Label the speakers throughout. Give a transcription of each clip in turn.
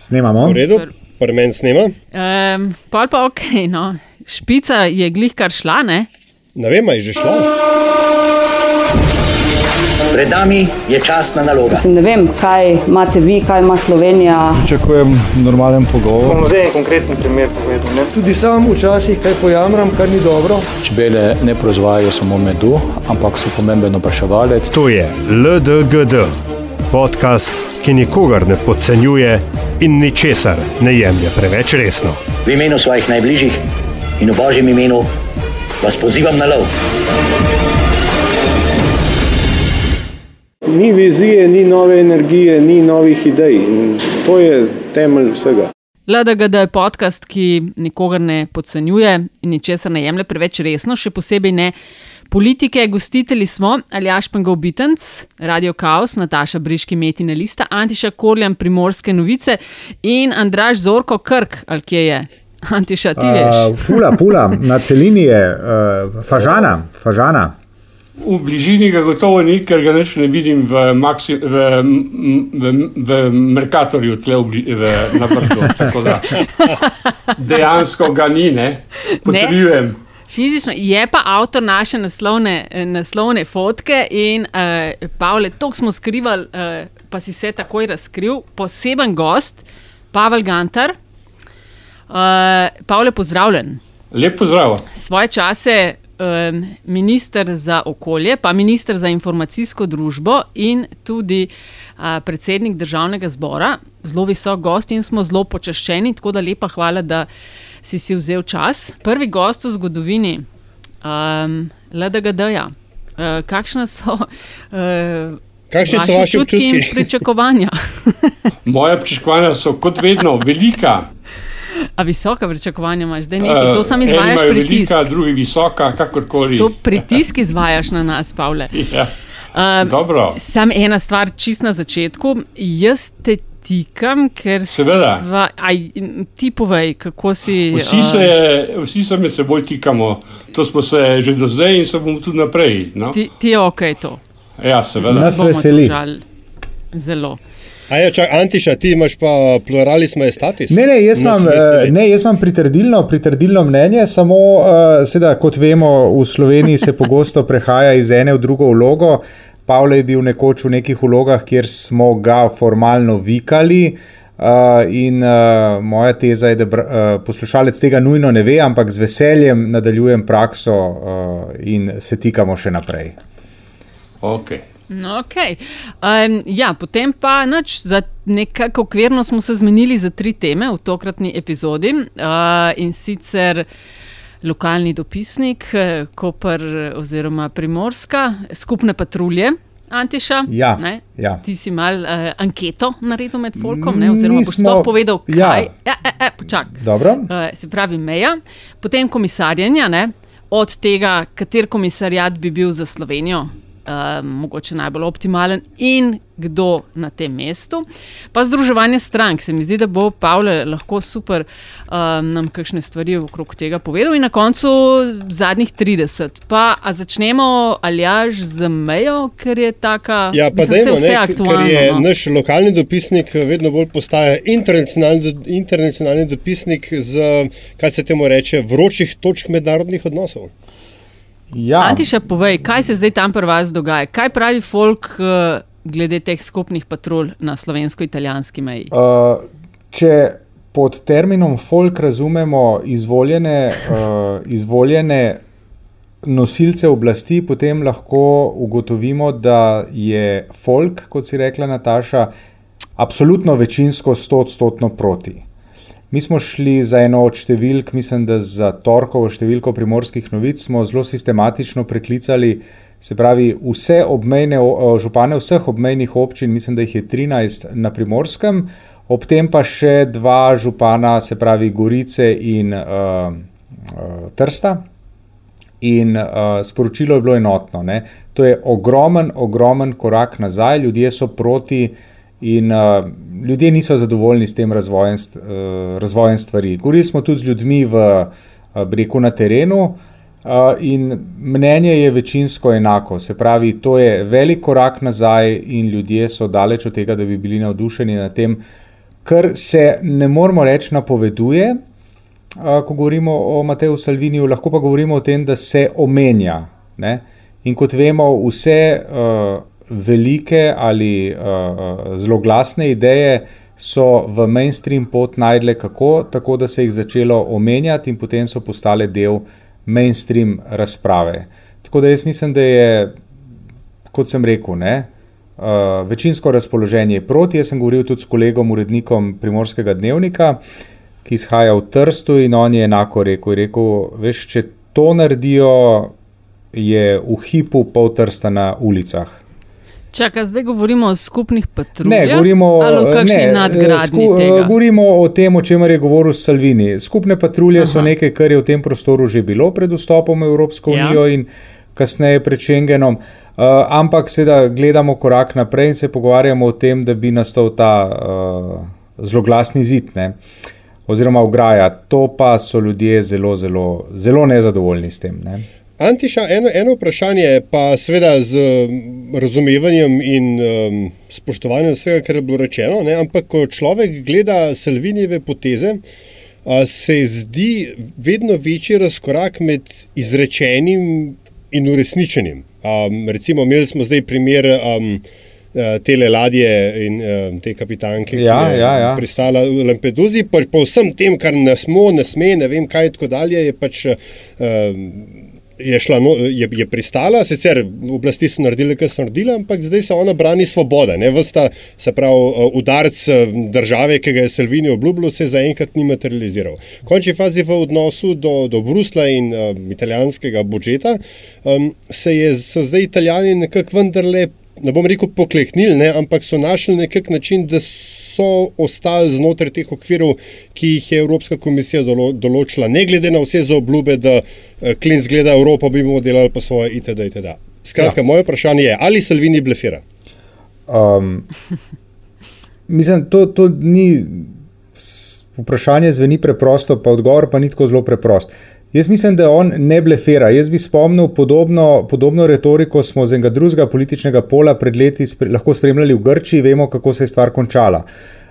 Speaker 1: Snemamo.
Speaker 2: V redu, prvi meni snema.
Speaker 3: Um, pol pa ok, no. špica je glih kar šla, ne?
Speaker 2: Ne vem, je že šla.
Speaker 4: Pred nami je časna naloga.
Speaker 5: Mislim, ne vem, kaj imate vi, kaj ima Slovenija.
Speaker 6: Pričakujem normalen pogovor.
Speaker 7: Bom zdaj en konkreten primer povedal. Ne? Tudi sam včasih kaj pojamram, kar ni dobro.
Speaker 6: Čebele ne proizvajajo samo medu, ampak so pomemben opraševalec.
Speaker 2: To je LDGD, podcast, ki nikogar ne podcenjuje in ničesar ne jemlje preveč resno.
Speaker 4: V imenu svojih najbližjih in v božjem imenu vas pozivam na lov.
Speaker 7: Ni vizije, ni nove energije, ni novih idej. In to je temelj vsega.
Speaker 3: LDGD je podcast, ki nikogar ne podcenjuje in ničesar ne jemlje preveč resno, še posebej ne politike. Gostitelji smo Aljaš Pengov Bitenc, Radio Chaos, Nataša Briški Metina Lista, Antiša Korjan Primorske novice in Andraš Zorko Krk, ali kje je? Antiša, ti veš.
Speaker 1: Uh, pula, pula, na celini je uh, fažana, fažana.
Speaker 8: V bližini ga gotovo ni, ker ga ne vidim v, Maxi, v, v, v Merkatorju, tle v, v, na vrtu. Tako da dejansko ga ni, ne? Potrjujem.
Speaker 3: Fizično je pa avtor naše naslovne, eh, naslovne fotke in uh, Pavle, to smo skrivali, uh, pa si se takoj razkril, poseben gost, Pavel Gantar. Uh, Pavle, pozdravljen.
Speaker 8: Lep pozdrav.
Speaker 3: Svoje čase um, minister za okolje, pa minister za informacijsko družbo in tudi uh, predsednik državnega zbora, zelo visok gost in smo zelo počaščeni, tako da lepa hvala, da si si vzel čas. Prvi gost v zgodovini um, LDGD-ja. Uh, kakšne so uh,
Speaker 2: Kakšni so vaši
Speaker 3: občutki in pričakovanja?
Speaker 8: Moje pričakovanja so kot vedno velika.
Speaker 3: A visoka pričakovanja imaš, da nekaj, to sam
Speaker 8: Eh,
Speaker 3: izvajaš pritisk.
Speaker 8: velika, drugi visoka, kakorkoli.
Speaker 3: To pritisk izvajaš na nas, Pavle.
Speaker 8: Ja.
Speaker 3: Um,
Speaker 8: Dobro.
Speaker 3: Sam ena stvar, čist na začetku. Jaz te tikam, ker
Speaker 8: Seveda.
Speaker 3: Sva, aj, ti povej, kako si.
Speaker 8: Vsi
Speaker 3: uh,
Speaker 8: se, vsi se med seboj tikamo, to smo se že do zdaj in se bomo tudi naprej. No?
Speaker 3: Ti, ti je ok to.
Speaker 8: Ja, seveda.
Speaker 1: Nas veseli.
Speaker 3: Zelo.
Speaker 2: A ja, čak, Antiša, ti imaš pa pluralis majestatis.
Speaker 1: Ne, ne, jaz imam, eh, ne, jaz imam pritrdilno, pritrdilno mnenje, samo, uh, seveda, kot vemo, v Sloveniji se pogosto prehaja iz ene v drugo vlogo. Pavle je bil nekoč v nekih vlogah, kjer smo ga formalno vikali. Uh, in uh, moja teza je, da br, uh, poslušalec tega nujno ne ve, ampak z veseljem nadaljujem prakso uh, in se tikamo še naprej.
Speaker 8: Okay.
Speaker 3: No, okay. um, ja, potem pa nič, za nekako okvirno smo se zmenili za tri teme v tokratni epizodi uh, in sicer. Lokalni dopisnik, eh, Koper oziroma Primorska, skupne patrulje, Antiša.
Speaker 1: Ja,
Speaker 3: ne?
Speaker 1: ja.
Speaker 3: Ti si mal uh, anketo naredil med Folkom, ne? oziroma boš
Speaker 1: Nismo-
Speaker 3: to povedal,
Speaker 1: ja.
Speaker 3: kaj. Ja, ja, ja, počak.
Speaker 1: Dobro.
Speaker 3: Uh, se pravi, meja, potem komisarjenja, ne? od tega, kater komisarjat bi bil za Slovenijo. Uh, mogoče najbolj optimalen, in kdo na tem mestu. Pa združevanje strank. Se mi zdi, da bo Pavle lahko super um, nam kakšne stvari okrog tega povedal. In na koncu zadnjih 30. Pa začnemo aljaž z mejo, ker je taka.
Speaker 2: Ja, pa
Speaker 3: mislim,
Speaker 2: dajmo,
Speaker 3: saj vse
Speaker 2: ne,
Speaker 3: aktualno.
Speaker 2: ker je
Speaker 3: no.
Speaker 2: naš lokalni dopisnik vedno bolj postaja internacionalni, do- internacionalni dopisnik z, kaj se temu reče, vročih točk mednarodnih odnosov.
Speaker 1: Ja,
Speaker 3: Antiša, povej, kaj se zdaj tam pri vas dogaja? Kaj pravi folk uh, glede teh skupnih patrulj na slovensko-italijanski meji?
Speaker 1: Uh, če pod terminom folk razumemo izvoljene, uh, izvoljene nosilce oblasti, potem lahko ugotovimo, da je folk, kot si rekla Nataša, absolutno večinsko stotstotno proti. Mi smo šli za eno od številk, mislim, da za torkovo številko primorskih novic smo zelo sistematično preklicali, se pravi, vse obmejne župane vseh obmejnih občin, mislim, da jih je 13 na primorskem, ob tem pa še dva župana, se pravi Gorice in uh, uh, Trsta. In uh, sporočilo je bilo enotno. Ne? To je ogromen, ogromen korak nazaj, ljudje so proti in uh, ljudje niso zadovoljni s tem razvojem, st- uh, razvojem stvari. Govorili smo tudi z ljudmi v uh, breku na terenu. Uh, in mnenje je večinsko enako, se pravi, to je velik korak nazaj, in ljudje so daleč od tega, da bi bili navdušeni nad tem, kar se ne moramo reči napoveduje, a, ko govorimo o Mateju Salviniju, lahko pa govorimo o tem, da se omenja. Ne? In kot vemo, vse uh, velike ali uh, zelo glasne ideje so v mainstream pot najdle kako, tako da se jih začelo omenjati in potem so postale del mainstream razprave. Tako da jaz mislim, da je, kot sem rekel, ne, uh, večinsko razpoloženje proti. Jaz sem govoril tudi s kolegom, urednikom Primorskega dnevnika, ki izhaja v Trstu in on je enako rekel. Je rekel, veš, če to naredijo, je v hipu pol Trsta na ulicah.
Speaker 3: Čakaj, zdaj govorimo o skupnih patruljah.
Speaker 1: Ne, govorimo,
Speaker 3: o kakšni
Speaker 1: ne,
Speaker 3: nadgradnji
Speaker 1: sku-
Speaker 3: tega.
Speaker 1: govorimo o tem, o čemer je govoril Salvini. Skupne patrulje Aha. so nekaj, kar je v tem prostoru že bilo pred vstopom v Evropsko
Speaker 3: Ja.
Speaker 1: unijo in kasneje pred Schengenom. Uh, ampak seveda gledamo korak naprej in se pogovarjamo o tem, da bi nastal ta uh, zloglasni zid, ne? oziroma ograja. To pa so ljudje zelo, zelo, zelo nezadovoljni s tem. Ne?
Speaker 2: Antiša, eno, eno vprašanje, pa seveda z razumevanjem in um, spoštovanjem vsega, kar je bilo rečeno, ne? ampak ko človek gleda Salvinijeve poteze, a, se zdi vedno večji razkorak med izrečenim in uresničenim. Um, recimo, imeli smo zdaj primer um, tele ladje in um, te kapitanke, ki
Speaker 1: Ja,
Speaker 2: je
Speaker 1: ja, ja.
Speaker 2: pristala v Lampeduzi, pa po vsem tem, kar ne smo, ne sme, ne vem kaj in tako dalje, je pač. Um, je, šla, no, je, je pristala, sicer oblasti so naredile, kar so naredile, ampak zdaj se ona brani svobode. Ne? Vsta, se pravi, uh, udarc uh, države, ki ga je Salvini obljubljal, se zaenkrat ni materializiral. V končni fazi v odnosu do, do Brusla in um, italijanskega budžeta um, se je, so zdaj italijani nekako vendarle. Ne bom rekel pokleknili, ne, ampak so našli nekak način, da so ostali znotraj teh okvirov, ki jih je Evropska komisija dolo, določila, ne glede na vse zaobljube, da eh, klin zgleda Evropa, bi bomo delali po svoje itd. itd. Skratka, ja. moje vprašanje je, ali Salvini blefira?
Speaker 1: Um, mislim, to, to ni vprašanje, zveni preprosto, pa odgovor pa ni tako zelo preprost. Jaz mislim, da on ne blefira. Jaz bi spomnil podobno, podobno retoriko, smo z enega drugega političnega pola pred leti spre, lahko spremljali v Grčiji, vemo, kako se je stvar končala.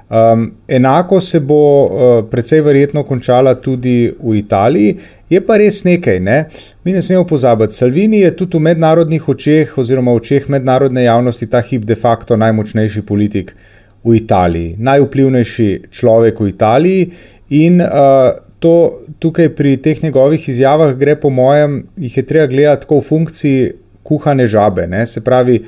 Speaker 1: Um, enako se bo uh, precej verjetno končala tudi v Italiji, je pa res nekaj. Ne? Mi ne smemo pozabiti, Salvini je tudi v mednarodnih očeh, oziroma v očeh mednarodne javnosti, ta hip de facto najmočnejši politik v Italiji, najvplivnejši človek v Italiji. In uh, to tukaj pri teh njegovih izjavah gre, po mojem, jih je treba gledati tako v funkciji kuhane žabe. Ne? Se pravi,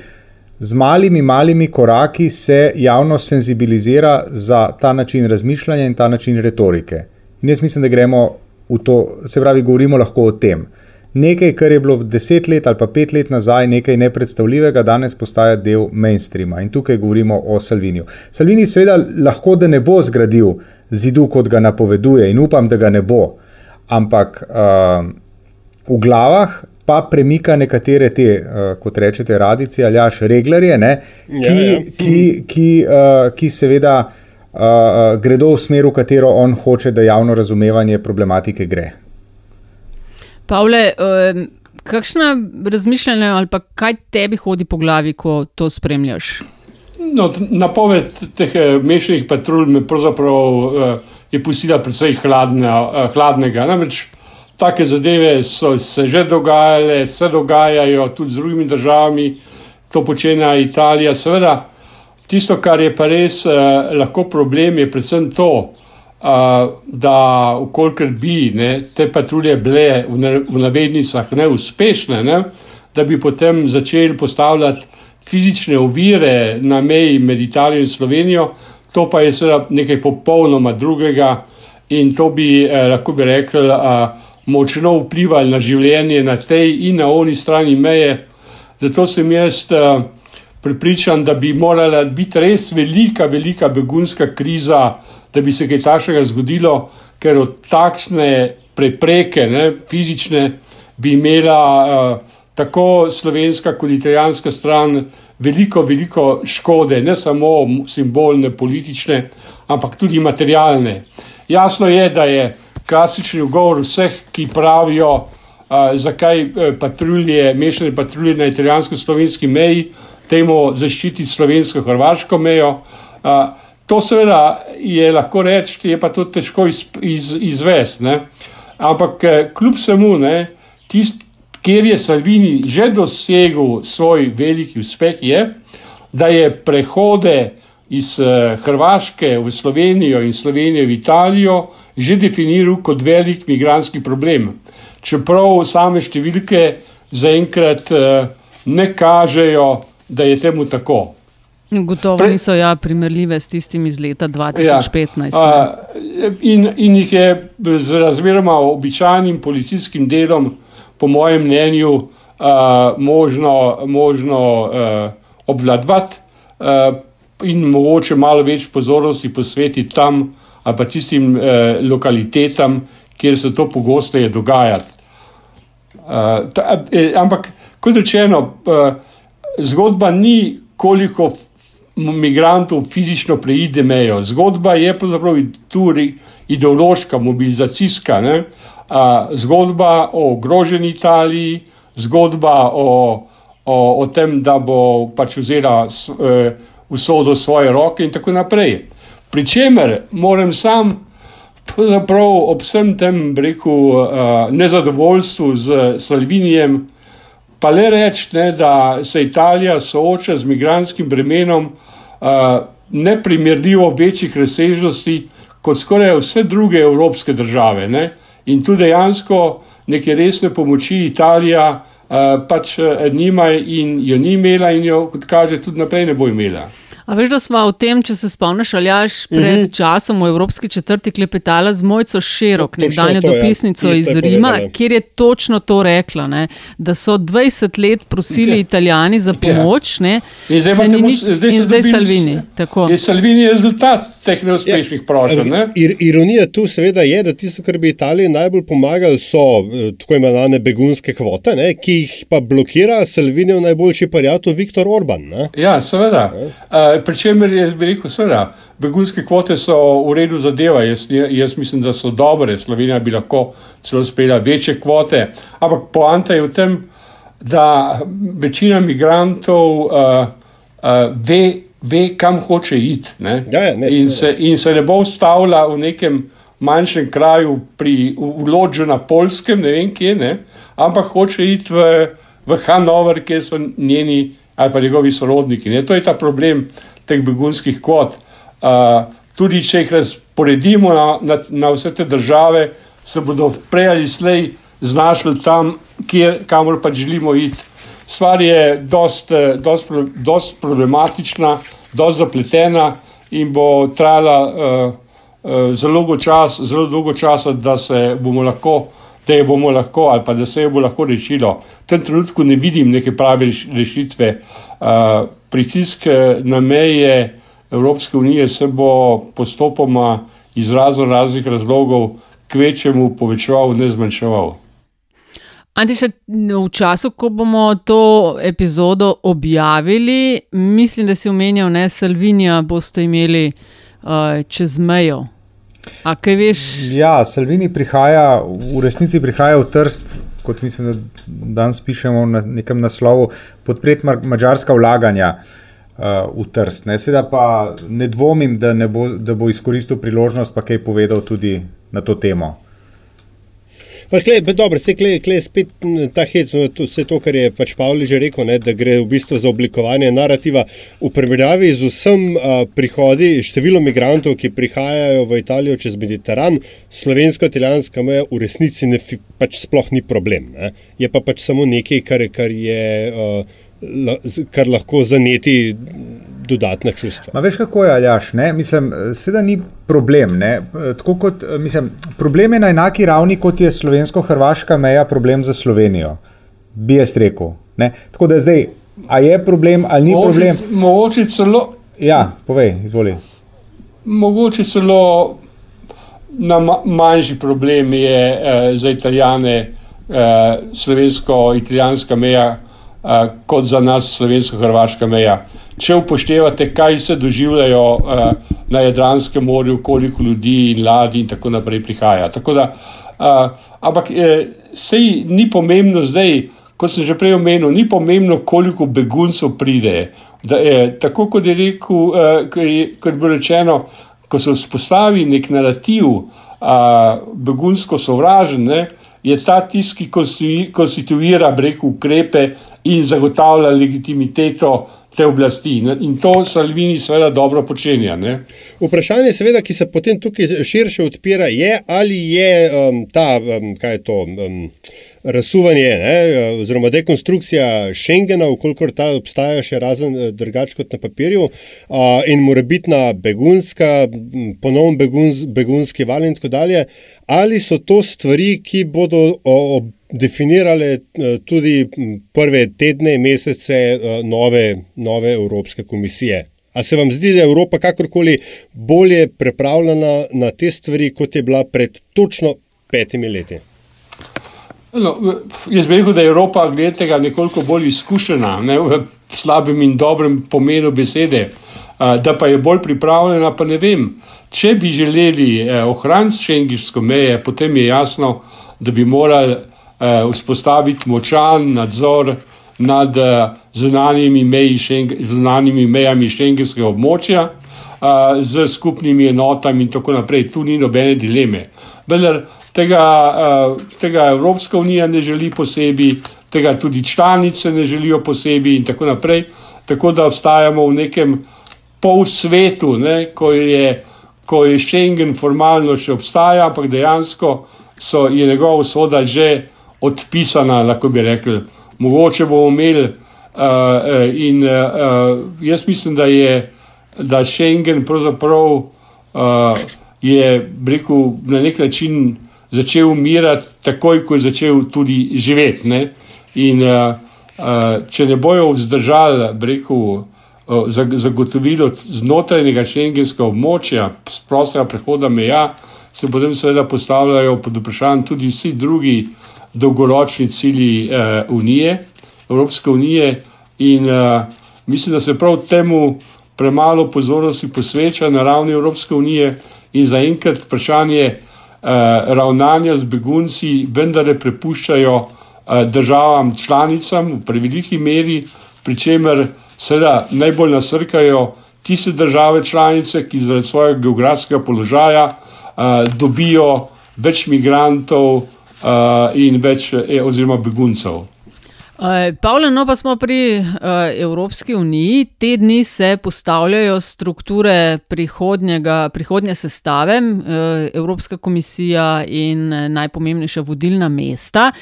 Speaker 1: z malimi, malimi koraki se javnost senzibilizira za ta način razmišljanja in ta način retorike. In jaz mislim, da gremo v to, se pravi, govorimo lahko o tem. Nekaj, kar je bilo deset let ali pa pet let nazaj nekaj nepredstavljivega, danes postaja del mainstreama in tukaj govorimo o Salviniju. Salvini seveda lahko, da ne bo zgradil zidu, kot ga napoveduje in upam, da ga ne bo, ampak uh, v glavah pa premika nekatere te, uh, kot rečete, radice ali až reglerje, ne, ki,
Speaker 2: Ja, ja.
Speaker 1: ki, ki, uh, ki seveda uh, gredo v smer, v katero on hoče, da javno razumevanje problematike gre.
Speaker 3: Pavle, um, kakšna razmišljanja ali pa kaj tebi hodi po glavi, ko to spremljaš?
Speaker 8: No, napoved teh eh, mešanih patrulj me pravzaprav eh, je pustila precej hladna, eh, hladnega. Namreč take zadeve so se že dogajale, se dogajajo tudi z drugimi državami, to počenja Italija. Seveda, tisto, kar je pa res eh, lahko problem, je predvsem to, eh, da ukolikor bi ne, te patrulje bile v, na, v navednicah neuspešne, ne, da bi potem začeli postavljati fizične ovire na meji med Italijo in Slovenijo, to pa je seveda nekaj popolnoma drugega in to bi eh, lahko bi rekli eh, močno vplivali na življenje na tej in na oni strani meje. Zato sem jaz eh, pripričan, da bi morala biti res velika, velika begunska kriza, da bi se kaj takšnega zgodilo, ker od takšne prepreke, ne, fizične, bi imela uh, tako slovenska kot italijanska stran veliko, veliko škode, ne samo simbolne, politične, ampak tudi materialne. Jasno je, da je klasični ugovor vseh, ki pravijo, uh, zakaj uh, patrulje, mešane patrulje na italijansko-slovenski meji, temu zaščititi slovensko-hrvaško mejo. Uh, to seveda je lahko reči, je pa to težko iz, iz, izvesti. Ampak eh, kljub vsemu, ne, tist, kjer je Salvini že dosegel svoj veliki uspeh, je, da je prehode iz eh, Hrvaške v Slovenijo in Slovenijo v Italijo že definiral kot velik migranski problem. Čeprav same številke zaenkrat eh, ne kažejo, da je temu tako.
Speaker 3: Gotovo
Speaker 8: Pre-
Speaker 3: niso ja, primerljive s tistimi iz leta 2015.
Speaker 8: Ja, a, in, in jih je z razmeroma običajnim policijskim delom, po mojem mnenju, a, možno, možno a, obvladovati a, in mogoče malo več pozornosti posvetiti tam ali pa tistim a, lokalitetam, kjer se to pogosteje dogaja. Uh, ta, eh, ampak, kot rečeno, uh, zgodba ni, koliko migrantov fizično preide mejo. Zgodba je pravzaprav tudi ideološka, mobilizacijska. Ne? Zgodba o ogroženi Italiji, zgodba o, o, o tem, da bo pač vzela eh, usodo svoje roke in tako naprej. Pričemer moram sam Pravzaprav ob vsem tem reku, uh, nezadovoljstvu z Salvinijem, pa le reči, da se Italija sooča z migranskim bremenom uh, neprimerljivo večjih razsežnosti kot skoraj vse druge evropske države. Ne. In tu dejansko neke resne pomoči Italija uh, pač uh, nima in jo ni imela, in jo, kot kaže, tudi naprej ne bo imela.
Speaker 3: A veš, da smo o tem, če se spomniš, ali jaš pred mm -hmm. časom v Evropski četrti klepetala z Mojco Širok, nekdanjo
Speaker 2: to, ja.
Speaker 3: dopisnico
Speaker 2: Isto
Speaker 3: iz Rima,
Speaker 2: povedala.
Speaker 3: kjer je točno to rekla, ne, da so 20 let prosili italijani za pomoč, ne,
Speaker 8: In zdaj
Speaker 3: se
Speaker 8: imate
Speaker 3: nič,
Speaker 8: zdaj so
Speaker 3: in zdaj Salvini. Tako.
Speaker 8: Je Salvini rezultat teh neuspešnih prošenj. ne?
Speaker 2: Ir, ironija tu seveda je, da tisto, kar bi Italiji najbolj pomagali, so eh, tako imenovane begunske kvote, ne, ki jih pa blokira Salvinijev najboljši prijatelj Viktor Orban. Ne.
Speaker 8: Ja, seveda. Uh, Pričemer je bi rekel, seveda, begunske kvote so v redu zadeva. Jaz, jaz mislim, da so dobre. Slovenija bi lahko celo sprejela večje kvote. Ampak poanta je v tem, da večina migrantov uh, uh, ve, ve, kam hoče iti. ne.
Speaker 2: Ja, ja, ne,
Speaker 8: in, se, in se ne bo ustavila v nekem manjšem kraju, pri, v, v Lodžu na Polskem, ne vem kje, ne, ampak hoče iti v, v Hanover, kjer so njeni ali pa njegovi sorodniki. Ne. To je ta problem teh begunskih kvot. Uh, tudi če jih razporedimo na, na, na vse te države, se bodo prej ali slej znašli tam, kjer, kamor pa želimo iti. Stvar je dost, eh, dost, dost problematična, dost zapletena in bo trajala uh, uh, zelo, dolgo čas, zelo dolgo časa, da se bomo lahko, da jo bomo lahko ali pa da se jo bo lahko rešilo. V tem trenutku ne vidim neke prave reš- rešitve. Uh, pritisk eh, na meje Evropske unije se bo postopoma iz razno raznih razlogov kvečemu povečeval, ne zmanjševal.
Speaker 3: Antiša, v času, ko bomo to epizodo objavili, mislim, da si omenjal, da Salvinija boste imeli uh, čez mejo. A kaj veš?
Speaker 1: Ja, Salvini prihaja, v resnici prihaja v Trst, kot mislim, da danes pišemo na nekem naslovu, podpreti ma- mađarska vlaganja uh, v Trst. Ne. Seveda pa ne dvomim, da, ne bo, da bo izkoristil priložnost, pa kaj povedal tudi na to temo.
Speaker 2: Pa, klej, pa dobro, se klej, klej spet ta hec, no, vse to, kar je pač Pavli že rekel, ne, da gre v bistvu za oblikovanje narativa. V primerjavi z vsem a, prihodi, število migrantov, ki prihajajo v Italijo čez Mediteran, slovensko-italijanska meja v resnici ne, pač sploh ni problem. Ne. Je pa pač samo nekaj, kar, kar, je, a, la, kar lahko zaneti dodatna čustva.
Speaker 1: Ma veš, kako je Aljaš? Ne? Mislim, seveda ni problem. Ne? Tako kot, mislim, problem je na enaki ravni, kot je slovensko-hrvaška meja problem za Slovenijo. Bi jaz rekel. Ne? Tako da zdaj, a je problem ali ni problem?
Speaker 8: Mogoče, mogoče celo
Speaker 1: Ja, povej, izvoli.
Speaker 8: Mogoče celo na ma manjši problem je eh, za Italijane eh, slovensko-italijanska meja, eh, kot za nas slovensko-hrvaška meja. Če upoštevate, kaj se doživljajo na Jadranskem morju, koliko ljudi in ladij in tako naprej prihaja. Tako da, ampak eh, sej ni pomembno zdaj, kot sem že prej omenil, ni pomembno, koliko beguncev pride. Da, eh, tako kot je rekel, eh, kot je bilo rečeno, ko se vzpostavi nek narativ, eh, begunsko sovražen, ne, je ta tisti, ki konstituira breko ukrepe in zagotavlja legitimiteto te oblasti. In to Salvini seveda dobro počenja. Ne?
Speaker 2: Vprašanje, seveda, ki se potem tukaj širše odpira, je, ali je um, ta, um, kaj je to. Um, Razsuvanje, ne, oziroma dekonstrukcija Schengena, ukolikor ta obstaja še razen eh, drugač kot na papirju, in mora biti na begunska, ponovno begunz, begunski val in tako dalje. Ali so to stvari, ki bodo definirale eh, tudi prve tedne, mesece eh, nove, nove Evropske komisije. A se vam zdi, da je Evropa kakorkoli bolje pripravljena na te stvari, kot je bila pred točno petimi leti?
Speaker 8: No, jaz bi rekel, da je Evropa glede tega nekoliko bolj izkušena, ne, v slabem in dobrem pomenu besede, da pa je bolj pripravljena, pa ne vem. Če bi želeli eh, ohraniti šengiško meje, potem je jasno, da bi morali eh, vzpostaviti močan nadzor nad eh, zunanjimi, meji zunanjimi mejami šengenskega območja, z skupnimi enotami in tako naprej. Tu ni nobene dileme. Vendar tega, tega Evropska unija ne želi posebej, tega tudi članice ne želijo posebej in tako naprej. Tako da obstajamo v nekem pol svetu, ne, ko je. Ko je Schengen formalno še obstaja, ampak dejansko so, je njegova usoda že odpisana, lahko bi rekli. Mogoče bomo imeli. Uh, in uh, jaz mislim, da je da Schengen pravzaprav uh, je rekel, na nek način začel umirati, takoj ko je začel tudi živeti. Ne? In uh, uh, če ne bojo vzdržali, rekel, uh, zagotovilo znotrajnega šengenskega območja, prostega prehoda meja, se potem seveda postavljajo pod vprašanje tudi vsi drugi dolgoročni cilji uh, Unije, Evropske unije, in uh, mislim, da se prav temu premalo pozornosti posveča na ravni Evropske unije, in zaenkrat vprašanje uh, ravnanja z begunci vendar ne prepuščajo uh, državam članicam v preveliki meri, pri čemer seveda najbolj nasrkajo tiste države članice, ki zaradi svojega geografskega položaja uh, dobijo več migrantov, uh, in več, eh, oziroma beguncev.
Speaker 3: Uh, Pavle, no pa smo pri uh, Evropski uniji. Te dni se postavljajo strukture prihodnje sestave, uh, Evropska komisija in najpomembnejša vodilna mesta.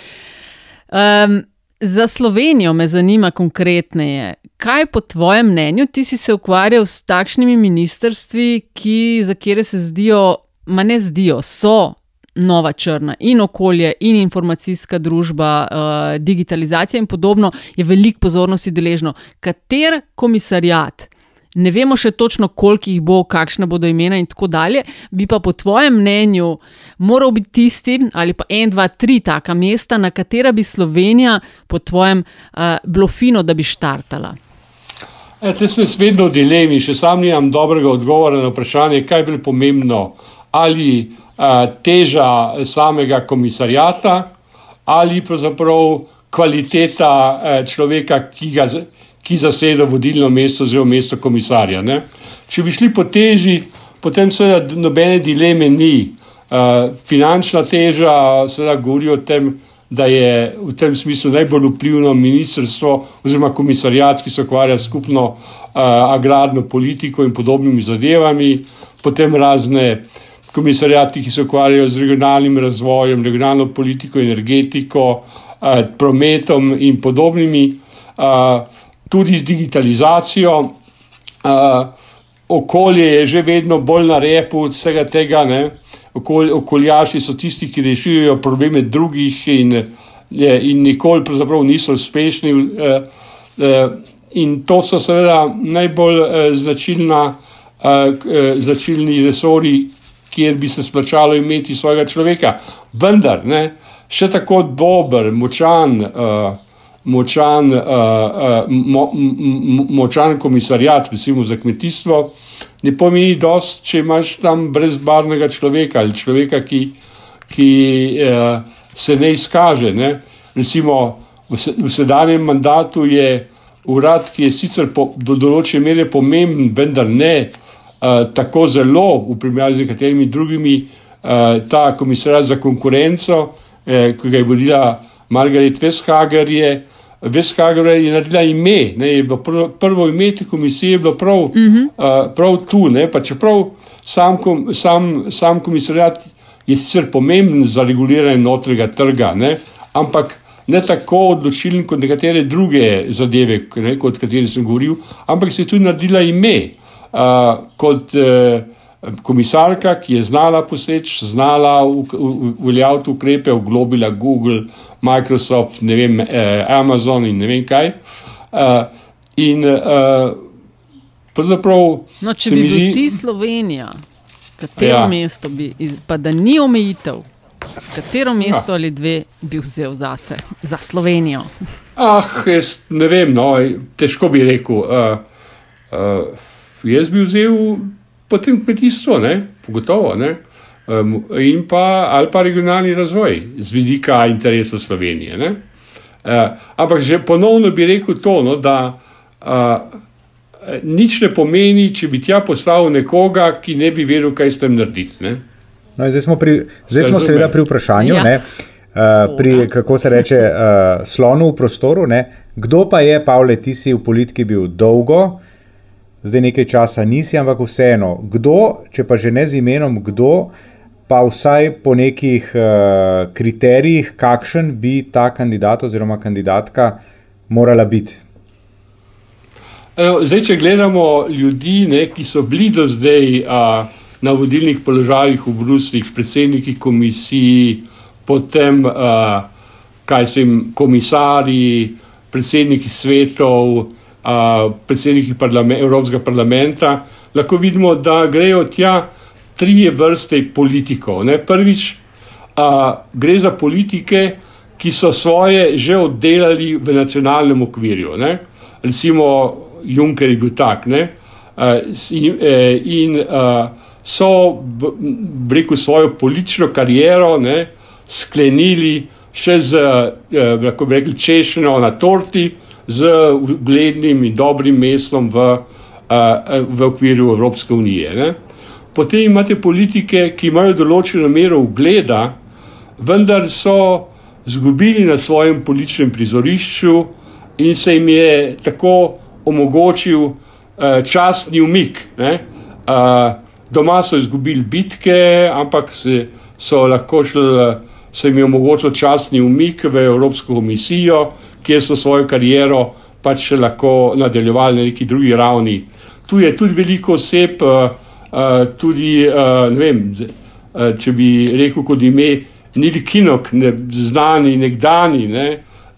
Speaker 3: Um, za Slovenijo me zanima konkretneje, kaj po tvojem mnenju ti si se ukvarjal s takšnimi ministrstvi, ki, za kere se zdijo, ma ne zdijo, so nova črna in okolje, in informacijska družba, uh, digitalizacija in podobno, je veliko pozornosti deležno. Kater komisarjat, ne vemo še točno, koliko jih bo, kakšne bodo imena in tako dalje, bi pa po tvojem mnenju moral biti tisti ali pa en, dva, tri taka mesta, na katera bi Slovenija po tvojem uh, bilo fino, da bi štartala.
Speaker 8: Jaz sem vedno v dilemi, še sam nimam dobrega odgovora na vprašanje, kaj je bilo pomembno. Ali teža samega komisarjata ali pravzaprav kvaliteta človeka, ki, ga, ki zaseda vodilno mesto oziroma mesto komisarja. Ne? Če bi šli po teži, potem seveda nobene dileme ni. Finančna teža seveda govori o tem, da je v tem smislu najbolj vplivno ministrstvo oziroma komisarjat, ki se ukvarja skupno agrarno politiko in podobnimi zadevami, potem razne uh, komisarjati, ki se ukvarjajo z regionalnim razvojem, regionalno politiko, energetiko, eh, prometom in podobnimi, eh, tudi z digitalizacijo. Eh, okolje je že vedno bolj na repu od vsega tega. Ne? Okoljaši so tisti, ki rešujejo probleme drugih, in, in nikoli niso uspešni. In to so seveda najbolj značilna, značilni resori, kjer bi se splačalo imeti svojega človeka. Vendar, ne, še tako dober, močan, uh, močan, uh, uh, mo, mo, močan komisarjat, recimo za kmetijstvo, ne pomeni dosti, če imaš tam brezbarnega človeka ali človeka, ki, ki uh, se ne izkaže. Ne. Recimo, v, se, v sedanjem mandatu je urad, ki je sicer po, do določene mere pomemben, vendar ne tako zelo v primerjavi z nekaterimi drugimi, uh, ta komisar za konkurenco, eh, ki ga je vodila Margaret Vestager, je, Vestager je naredila ime. Ne, je prvo, prvo ime te komisije je bilo prav, uh -huh. uh, prav tu. Ne, čeprav sam, kom, sam, sam komisarjat je sicer pomemben za reguliranje notrega trga, ne, ampak ne tako odločilen kot nekatere druge zadeve, ne, kot kateri sem govoril, ampak se je tudi naredila ime uh, kot uh, komisarka, ki je znala poseči, znala uveljaviti ukrepe, oglobila Google, Microsoft, vem, eh, Amazon in ne vem kaj. Uh, in uh, pravzaprav.
Speaker 3: No, če bi bil ti Slovenija, katero ja. mesto bi, pa da ni omejitev. Katero mesto ja. ali dve bi vzel zase, za Slovenijo?
Speaker 8: Ah, jaz ne vem, no, težko bi rekel. Uh, uh, jaz bi vzel potem kmetijstvo, ne, pogotovo, ne, um, in pa ali pa regionalni razvoj z vidika interesov Slovenije. Ne. Uh, ampak že ponovno bi rekel to, no, da uh, nič ne pomeni, če bi tja poslal nekoga, ki ne bi vedel, kaj s tem narediti. Ne.
Speaker 1: No, zdaj smo, pri, zdaj smo seveda pri vprašanju, ja. uh, pri, kako se reče, uh, slonu v prostoru. Ne? Kdo pa je, Pavle, ti si v politiki bil dolgo, zdaj nekaj časa nisi, ampak vseeno. Kdo, če pa že ne z imenom, kdo, pa vsaj po nekih uh, kriterijih, kakšen bi ta kandidat oziroma kandidatka morala biti?
Speaker 8: Zdaj, če gledamo ljudi, ne, ki so bili do zdaj. Uh, na vodilnih položajih v Bruslih, predsedniki komisij, potem uh, kaj so jim komisari, predsedniki svetov, predsedniki parlament, Evropskega parlamenta, lahko vidimo, da grejo tja tri vrste politikov. Ne? Prvič, uh, gre za politike, ki so svoje že oddelali v nacionalnem okvirju. Ne? Recimo, Juncker je bil tak. Uh, in, in uh, so rekel, svojo politično kariero ne, sklenili še z eh, rekel, češnjo na torti, z uglednim in dobrim mestom v, eh, v okviru Evropske unije. Ne. Potem imate politike, ki imajo določeno mero ugleda, vendar so izgubili na svojem političnem prizorišču in se jim je tako omogočil uh, časni umik. Uh, Doma so izgubili bitke, ampak se, so lahko šli, se jim je omogočil časni umik v Evropsko komisijo, kjer so svojo kariero pač lahko nadaljevali na neki drugi ravni. Tu je tudi veliko oseb, uh, tudi uh, ne vem, če bi rekel kot ime, Nili Kinok, ne, znani nekdani ne,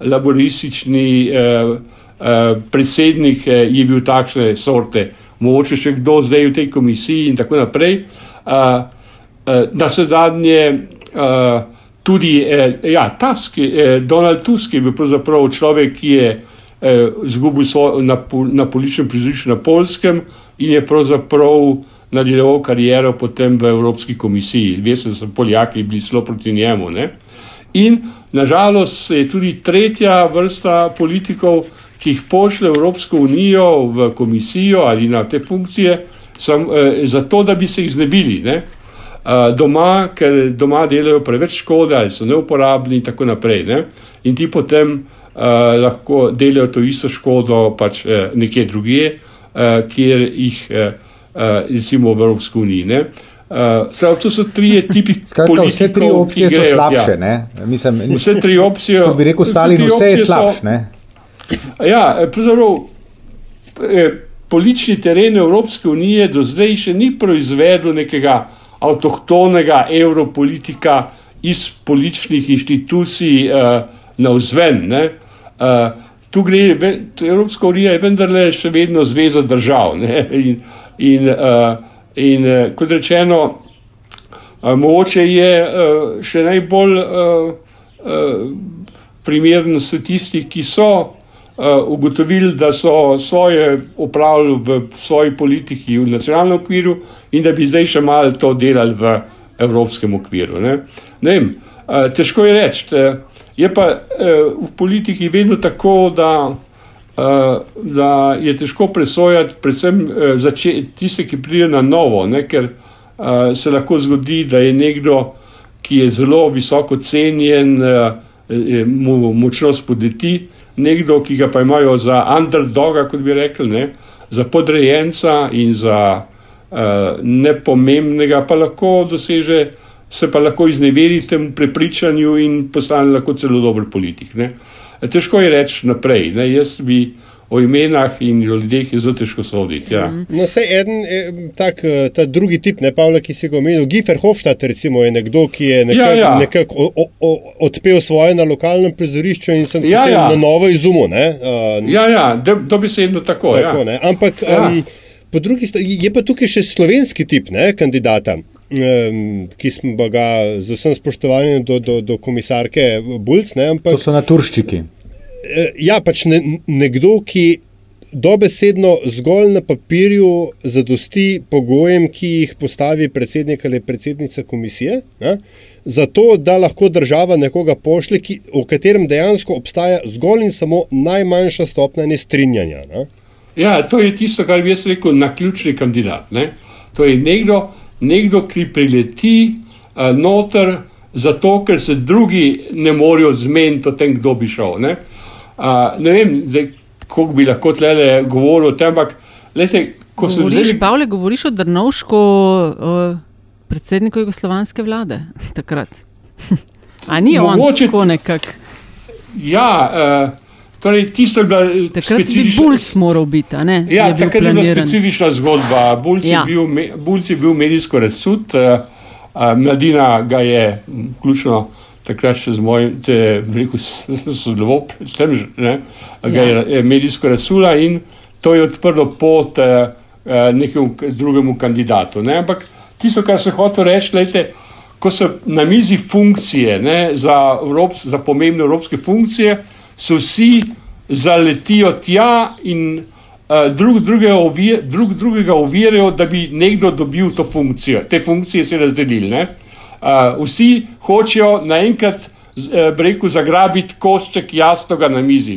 Speaker 8: laboristični uh, uh, predsednik, uh, je bil takšne sorte mogoče še kdo zdaj v tej komisiji in tako naprej. Uh, uh, na vse zadnje, uh, tudi uh, ja, Tusk, uh, Donald Tusk je bil pravzaprav človek, ki je izgubil uh, na, na političnem prizorišču na Polskem in je pravzaprav nadaljeval kariero potem v Evropski komisiji. Veste, da so Poljaki bili zelo proti njemu. Ne? In nažalost je tudi tretja vrsta politikov, ki jih pošlje Evropsko unijo v komisijo ali na te funkcije, sam, eh, zato da bi se jih znebili. Ne? Uh, doma, ker doma delajo preveč škode, ali so neuporabni, in tako naprej. Ne? In ti potem uh, lahko delajo to isto škodo, pač uh, nekje drugje, uh, kjer jih, uh, uh, recimo v Evropski uniji. Uh, Skratka, to so tri tipi
Speaker 1: politikov. Vse tri opcije so slabše. Mislim,
Speaker 8: vse tri opcije.
Speaker 1: Kot bi rekel, Stalin, vse je slabše.
Speaker 8: Ja, pravzaprav eh, politični teren Evropske unije do zdaj še ni proizvedel nekega avtohtonega evropolitika iz političnih inštitucij uh, na vzven. Uh, tu gre, Evropska unija je vendarle še vedno zveza držav. Ne? In, in, uh, in uh, kot rečeno, uh, mogoče je uh, še najbolj uh, uh, primeren so tisti, ki so ugotovili, da so svoje upravljali v svoji politiki v nacionalnem okviru in da bi zdaj še malo to delali v evropskem okviru. Ne? Ne vem, uh, težko je reči. Je pa uh, v politiki vedno tako, da, da je težko presojati, predvsem tiste, ki pridejo na novo, ne, ker se lahko zgodi, da je nekdo, ki je zelo visoko cenjen, mu močno spodeti, nekdo, ki ga pa imajo za underdoga, kot bi rekli, ne, za podrejenca in za uh, nepomembnega, pa lahko doseže se pa lahko izneveri temu prepričanju in postane lahko celo dober politik. Ne. Težko je reči naprej. Ne. Jaz bi o imenah in o ljudeh je zelo težko soditi. Ja.
Speaker 2: No, se en tak, ta drugi tip, ne Pavle, ki si ga omenil, Gifer Hofstadt, recimo, je nekdo, ki je nekako ja, ja. nekak odpel svoje na lokalnem prizorišču in sem ja, ja. na novo izumil. Uh,
Speaker 8: ja, ja, dobesedno tako. tako
Speaker 2: ja. Ampak ja. um, po drugi strani je pa tukaj še slovenski tip ne, kandidata ki smo ga z vsem spoštovanjem do, do, do komisarke Bulc. Ne,
Speaker 1: ampak, to so naturščiki.
Speaker 2: E, ja, pač ne, nekdo, ki dobesedno zgolj na papirju zadosti pogojem, ki jih postavi predsednik ali predsednica komisije. Ne, Zato, da lahko država nekoga pošlje, ki, v katerem dejansko obstaja zgolj in samo najmanjša stopnja nestrinjanja. Ne?
Speaker 8: Ja, to je tisto, kar bi jaz rekel, na ključni kandidat. Ne? To je nekdo, nekdo, ki prileti uh, noter, zato ker se drugi ne morejo zmeniti o tem, kdo bi šel. Ne, uh, ne vem, kako bi lahko tle govoril o tem, ampak lejte, ko
Speaker 3: se
Speaker 8: govoriš.
Speaker 3: Zdaj... Pavle, govoriš o Drnovšku, uh, predsedniku jugoslovanske vlade takrat. A ni Mogoče... on tako nekako?
Speaker 8: Ja. Uh, Torej, tisto je bila
Speaker 3: takrat specifična. Bulc moral biti, ne?
Speaker 8: Ja, je takrat je bila specifična zgodba. Bulc ja. je bil, Bulc je bil medijsko razsud, uh, uh, mladina ga je, ključno takrat še z mojim, te, rekel, sodeloval pri tem, ne, ga ja. je medijsko razsula in to je odprlo pot uh, nekemu drugemu kandidatu. Ne? Ampak tisto, kar se hoče reči, gledajte, ko so na mizi funkcije ne, za, Evrops, za pomembne evropske funkcije, se vsi zaletijo tja in uh, drug, drugega, ovir, drug drugega ovirajo, da bi nekdo dobil to funkcijo. Te funkcije se razdelili. Uh, vsi hočejo naenkrat, uh, rekel, zagrabiti košček jasnoga na mizi.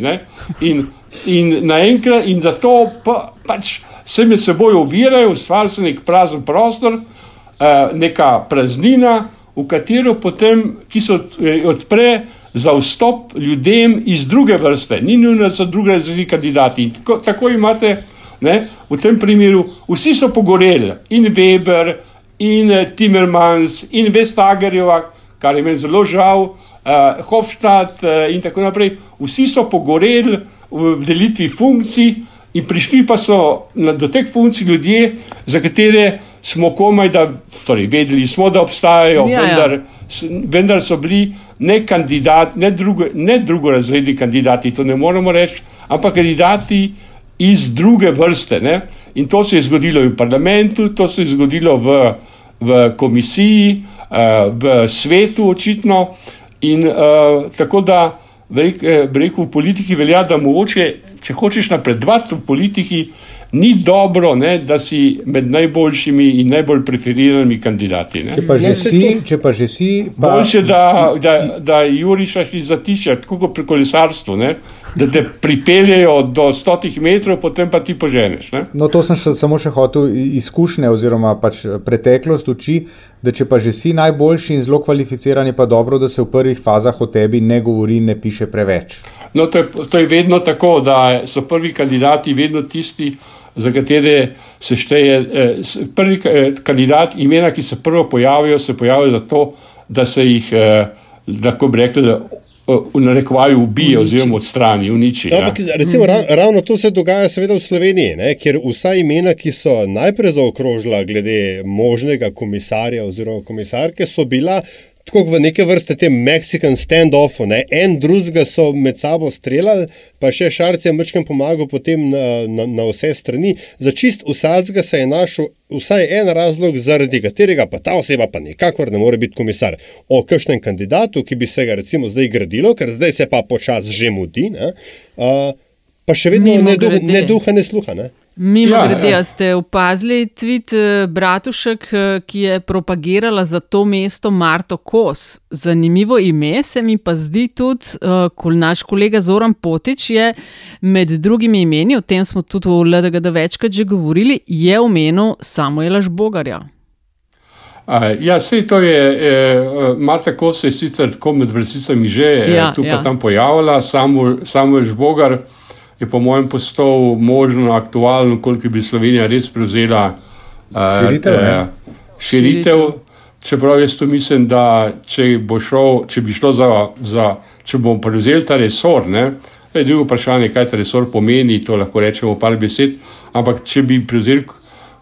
Speaker 8: In, in naenkrat, in zato pa, pač se med seboj ovirajo, ustvarja se nek prazen prostor, uh, neka praznina, v katero potem, ki se odpre za vstop ljudem iz druge vrste, ni nujno, da so druge razredi kandidati. Tako, tako imate ne, v tem primeru, vsi so pogoreli, in Weber, in uh, Timmermans, in Vestagerjeva, kar je meni zelo žal, uh, Hofstadt uh, in tako naprej. Vsi so pogoreli v delitvi funkcij. In prišli pa so na, do teh funkcij ljudje, za katere smo komaj da, torej vedeli smo, da obstajajo, ja, ja. vendar, ja. vendar so bili ne kandidati, ne, drugo, ne drugorazredni kandidati, to ne moremo reči, ampak kandidati iz druge vrste. Ne? In to se je zgodilo v parlamentu, to se je zgodilo v, v komisiji, uh, v svetu, očitno. In uh, tako da, rekel, v politiki velja, da mogoče, če hočeš napredovati v politiki, ni dobro, ne, da si med najboljšimi in najbolj preferiranimi kandidati. Ne.
Speaker 1: Če pa že si, če pa že si.
Speaker 8: Pa... Boljše, da, da, da jurišaš iz zatišja, tako kot pri kolesarstvu, ne, da te pripeljejo do stotih metrov, potem pa ti poženeš. Ne.
Speaker 1: No, to sem še, samo še hotel izkušnje oziroma pač preteklost uči. Da če pa že si najboljši in zelo kvalificiran, je pa dobro, da se v prvih fazah o tebi ne govori in ne piše preveč.
Speaker 8: No, to, je, to je vedno tako, da so prvi kandidati vedno tisti, za katere se šteje. Eh, prvi eh, kandidat, imena, ki se prvo pojavijo, se pojavijo zato, da se jih, eh, lahko bi rekli, v narekovaju ubije oziroma odstrani, uniči.
Speaker 2: Ja, ampak, recimo, ra ravno to se dogaja seveda v Sloveniji, ne? ker vsa imena, ki so najprej zaokrožila glede možnega komisarja oziroma komisarke, so bila tako v neke vrste tem Mexican standoffu, ne? en drugega so med sabo streljali, pa še Šarc je mrčkem pomagal potem na, na, na vse strani. Za čist vsadzga se je našel vsaj en razlog, zaradi katerega pa ta oseba pa nikakor ne more biti komisar. O kakšnem kandidatu, ki bi se ga recimo zdaj gradilo, ker zdaj se pa počas že mudi, ne? Uh, pa še vedno ne, duh, ne duha, ne sluha. Ne?
Speaker 3: Mimo
Speaker 8: Ja,
Speaker 3: grede,
Speaker 8: ja.
Speaker 3: ste opazili tweet eh, Bratušek, eh, ki je propagirala za to mesto Marto Kos. Zanimivo ime se mi pa zdi tudi, eh, ko naš kolega Zoran Potič je med drugimi imeni, o tem smo tudi v LDGD večkrat že govorili, je omenil Samuela Žbogarja.
Speaker 8: Ja, vse to je, eh, Marta Kos je sicer tako med vrsticami že
Speaker 3: Ja,
Speaker 8: ja, tu pa
Speaker 3: ja.
Speaker 8: tam pojavila, Samuel, Samuel Žbogar je po mojem postal možno aktualen, koliko bi Slovenija res prevzela eh,
Speaker 1: Širitev,
Speaker 8: eh, širitev. Čeprav jaz tu mislim, da če, bo šel, če bi šlo za, za če bomo prevzeli ta resor, ne, je drugo vprašanje, kaj ta resor pomeni, to lahko rečemo v par besed, ampak če bi prevzeli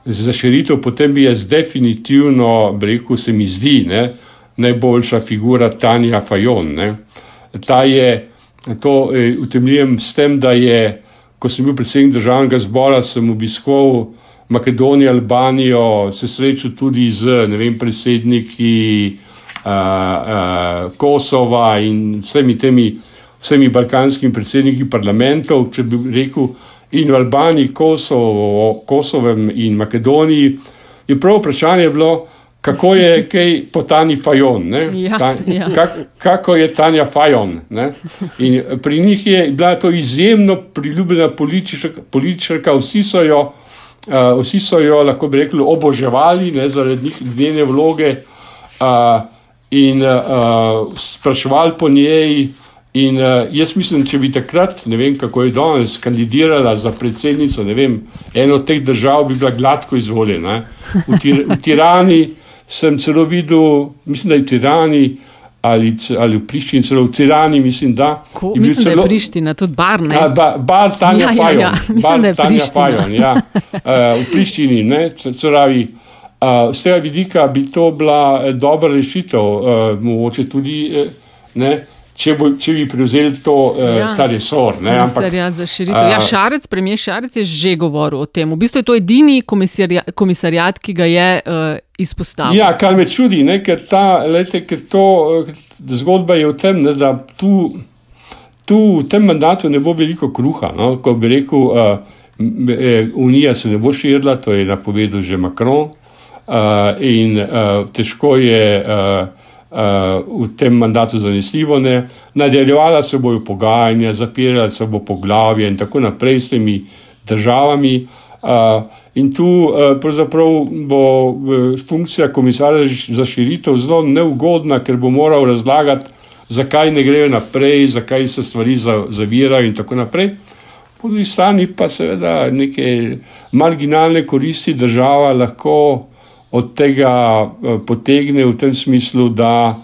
Speaker 8: za širitev, potem bi jaz definitivno, rekel, se mi zdi, ne, najboljša figura Tanja Fajon. Ne. Ta je, to eh, utemeljujem s tem, da je, ko sem bil predsednik državnega zbora, sem obiskal Makedonijo, Albanijo, se srečal tudi z vem, predsedniki uh, uh, Kosova in vsemi temi, vsemi balkanskimi predsedniki parlamentov, če bi rekel, in v Albaniji, Kosovo, Kosovem in Makedoniji, je prav vprašanje bilo, kako je kaj po Tani Fajon. ne.
Speaker 3: Ja,
Speaker 8: Ta,
Speaker 3: ja.
Speaker 8: kak, kako je Tanja Fajon. Ne? In pri njih je bila to izjemno priljubljena političarka, političarka vsi so jo. Uh, vsi so jo, lahko bi rekli, oboževali ne, zaradi njene vloge uh, in uh, spraševali po njej. In uh, jaz mislim, če bi takrat, ne vem kako je danes, kandidirala za predsednico, ne vem, eno od teh držav bi bila gladko izvoljena. V, tir, v Tirani sem celo videl, mislim, da je v Tirani ali, ali v Prištini, celo v Tirani, mislim, da.
Speaker 3: Ko, mislim, da
Speaker 8: celo-
Speaker 3: je Priština, tudi bar ne.
Speaker 8: A, ba, bar Tanja
Speaker 3: Ja, ja,
Speaker 8: Fajon.
Speaker 3: ja, mislim,
Speaker 8: bar
Speaker 3: da je
Speaker 8: Tanja. Fajon, ja. uh, v Prištini. Ne, pravi, uh, z tega vidika bi to bila eh, dobra rešitev, uh, mogoče tudi, eh, ne, če, bo, če bi prevzeli to, uh,
Speaker 3: Ja.
Speaker 8: ta resor. Ne, ampak,
Speaker 3: Komisarjat za širitev. Ja,
Speaker 8: a-
Speaker 3: Šarec, premijer Šarec je že govoril o tem. V bistvu je to edini komisarja, komisarjat, ki ga je uh, izpostavil.
Speaker 8: Ja, kar me čudi, ne, ker, ta, lejte, ker to eh, zgodba je v tem, ne, da tu, tu v tem mandatu ne bo veliko kruha. No, ko bi rekel, uh, Unija se ne bo širila, to je napovedal že Macron. Uh, in uh, težko je uh, v tem mandatu zanesljivo. Ne. Nadaljevala se bojo pogajanja, zapirala se bo poglavje in tako naprej s temi državami. In tu pravzaprav bo uh, funkcija komisarja za širitev zelo neugodna, ker bo moral razlagati, zakaj ne grejo naprej, zakaj se stvari za- zavirajo in tako naprej. Po drugi strani pa seveda neke marginalne koristi država lahko od tega eh, potegne v tem smislu, da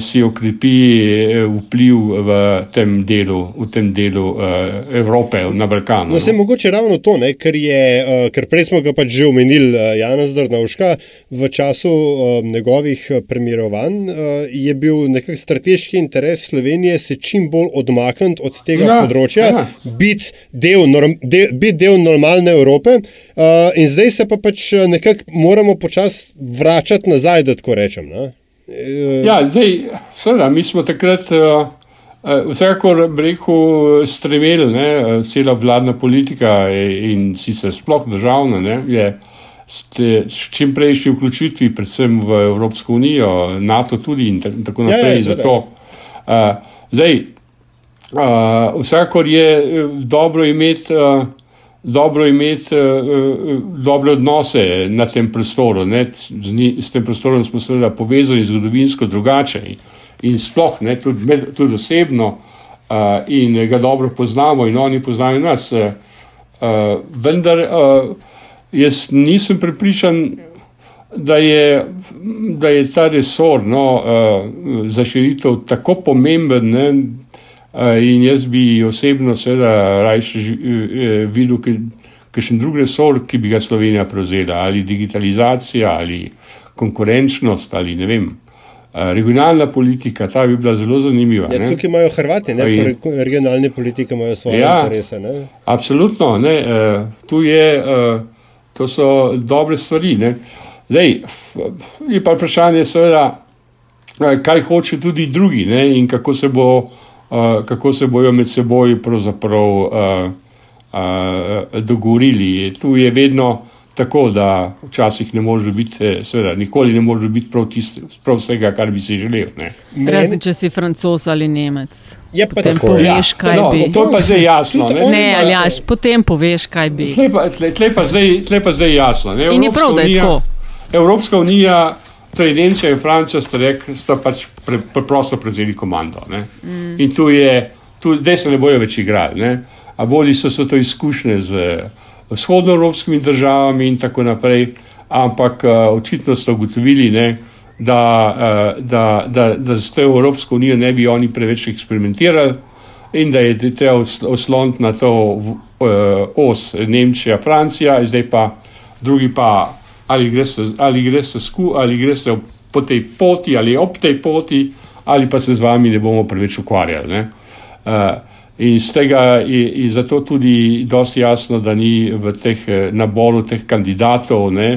Speaker 8: si okrepi eh, vpliv v tem delu, v tem delu eh, Evrope, na Balkanu.
Speaker 2: No, se mogoče ravno to, ne, ker, je, uh, ker prej smo ga pač že omenili, uh, Janez Drnovška, v času uh, njegovih eh, premirovanj uh, je bil nekak strateški interes Slovenije se čim bolj odmakniti od tega
Speaker 8: Ja,
Speaker 2: ja, področja,
Speaker 8: ja.
Speaker 2: biti del, norm, de, bit del normalne Evrope. Uh, in zdaj se pa pač eh, nekako moramo počasi vračati nazaj, da tako rečem. Ne. Eh,
Speaker 8: Ja, zdaj, seveda, mi smo takrat, uh, uh, vsekakor, rekel, stremeli, ne, eh, cela vladna politika eh, in sicer sploh državna, ne, je s te- s čim prejšnji vključitvi, predvsem v Evropsko unijo, NATO tudi in ta- in tako
Speaker 2: Ja, ja,
Speaker 8: naprej.
Speaker 2: seveda.
Speaker 8: Zato, uh, zdaj, uh, vsekakor je eh, dobro imeti. Uh, Dobro imeti uh, dobre odnose na tem prostoru. Ne? Z, ni, s tem prostorom smo seveda povezani zgodovinsko drugače in, in sploh ne, tudi, med, tudi osebno uh, in ga dobro poznamo in oni poznajo nas. Uh, vendar uh, jaz nisem prepričan, da je, da je ta resor no, uh, za širitev tako pomemben. Ne, in jaz bi osebno, seveda, rajši uh, videl kakšen drug resor, ki bi ga Slovenija prevzela, ali digitalizacija, ali konkurenčnost, ali ne vem. Regionalna politika, ta bi bila zelo zanimiva.
Speaker 2: Ja, tukaj imajo Hrvati, ne,
Speaker 8: In-
Speaker 2: re- regionalne politike imajo svoje
Speaker 8: Ja.
Speaker 2: interese. Ne.
Speaker 8: Absolutno, ne, uh, tu je, to so dobre stvari. Ne. Zdaj, je pa vprašanje, seveda, eh, kaj hoče tudi drugi ne, in kako se, bo, kako se bojo med seboj pravzaprav uh, uh, dogovorili. Tu je vedno tako, da včasih ne može biti, eh, seveda, nikoli ne može biti prav, tiste, prav vsega, kar bi si želel. Ne.
Speaker 3: Razen če si francos ali nemec.
Speaker 2: Je pa
Speaker 3: Potem
Speaker 2: tako,
Speaker 3: poveš, kaj
Speaker 8: no,
Speaker 3: bi.
Speaker 8: To je pa zdaj jasno. Ne.
Speaker 3: Ne, ali jaš, potem poveš, kaj bi.
Speaker 8: Tle pa, tle, tle pa, zdaj, tle pa zdaj jasno. Ne.
Speaker 3: In je
Speaker 8: Evropska
Speaker 3: prav, da je
Speaker 8: unija-
Speaker 3: tako.
Speaker 8: Evropska unija, torej Nemčija in Francija sta, rek, sta pač pre, preprosto prevzeli komando. Mm. In tu je, tu zdaj se ne bojo več igrali. Ne. A bolj so se to izkušnje z vzhodnoevropskimi državami in tako naprej, ampak uh, očitno so ugotovili, ne, da, uh, da, da, da z to Evropsko unijo ne bi oni preveč eksperimentirali in da je treba os- osloniti na to eh, os Nemčija, Francija, zdaj pa drugi pa ali greste, ali greste, sku, ali greste po tej poti ali ob tej poti, ali pa se z vami ne bomo preveč ukvarjali. Ne? Uh, in iz tega je, je zato tudi dosti jasno, da ni v teh eh, naboru teh kandidatov, ne,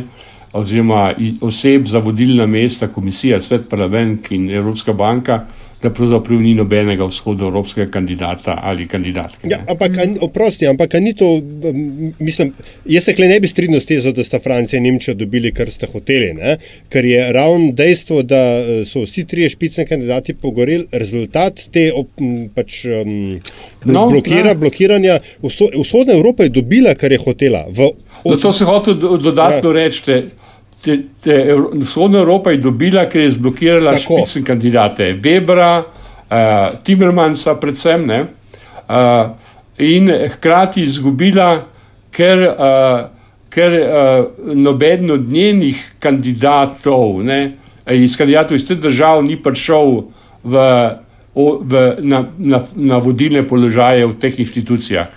Speaker 8: oziroma oseb za vodilna mesta, komisija, svet parlament in Evropska banka, da pravzaprav ni nobenega vzhodoevropskega kandidata ali kandidatke.
Speaker 2: Ja, ampak, a ni- oprosti, ampak ni to, mislim, jaz se kle ne bi strinjal s tezo, da sta Francija in Nemčija dobili, kar sta hoteli, ne? ker je ravno dejstvo, da eh, so vsi trije špicni kandidati pogoreli, rezultat te op, pač, um,
Speaker 8: No,
Speaker 2: blokira,
Speaker 8: ne.
Speaker 2: blokiranja. Vso, vzhodna Evropa je dobila, kar je hotela. V,
Speaker 8: No, to se hoče dodatno ja. reči. Te, te, te, Vzhodna Evropa je dobila, ker je zblokirala
Speaker 2: Tako.
Speaker 8: špicne kandidate. Webera, uh, Timmermansa, predvsem, ne, uh, in hkrati izgubila, ker, uh, ker uh, noben od njenih kandidatov, ne, iz kandidatov iz teh držav, ni prišel v, o, v, na, na, na vodilne položaje v teh inštitucijah.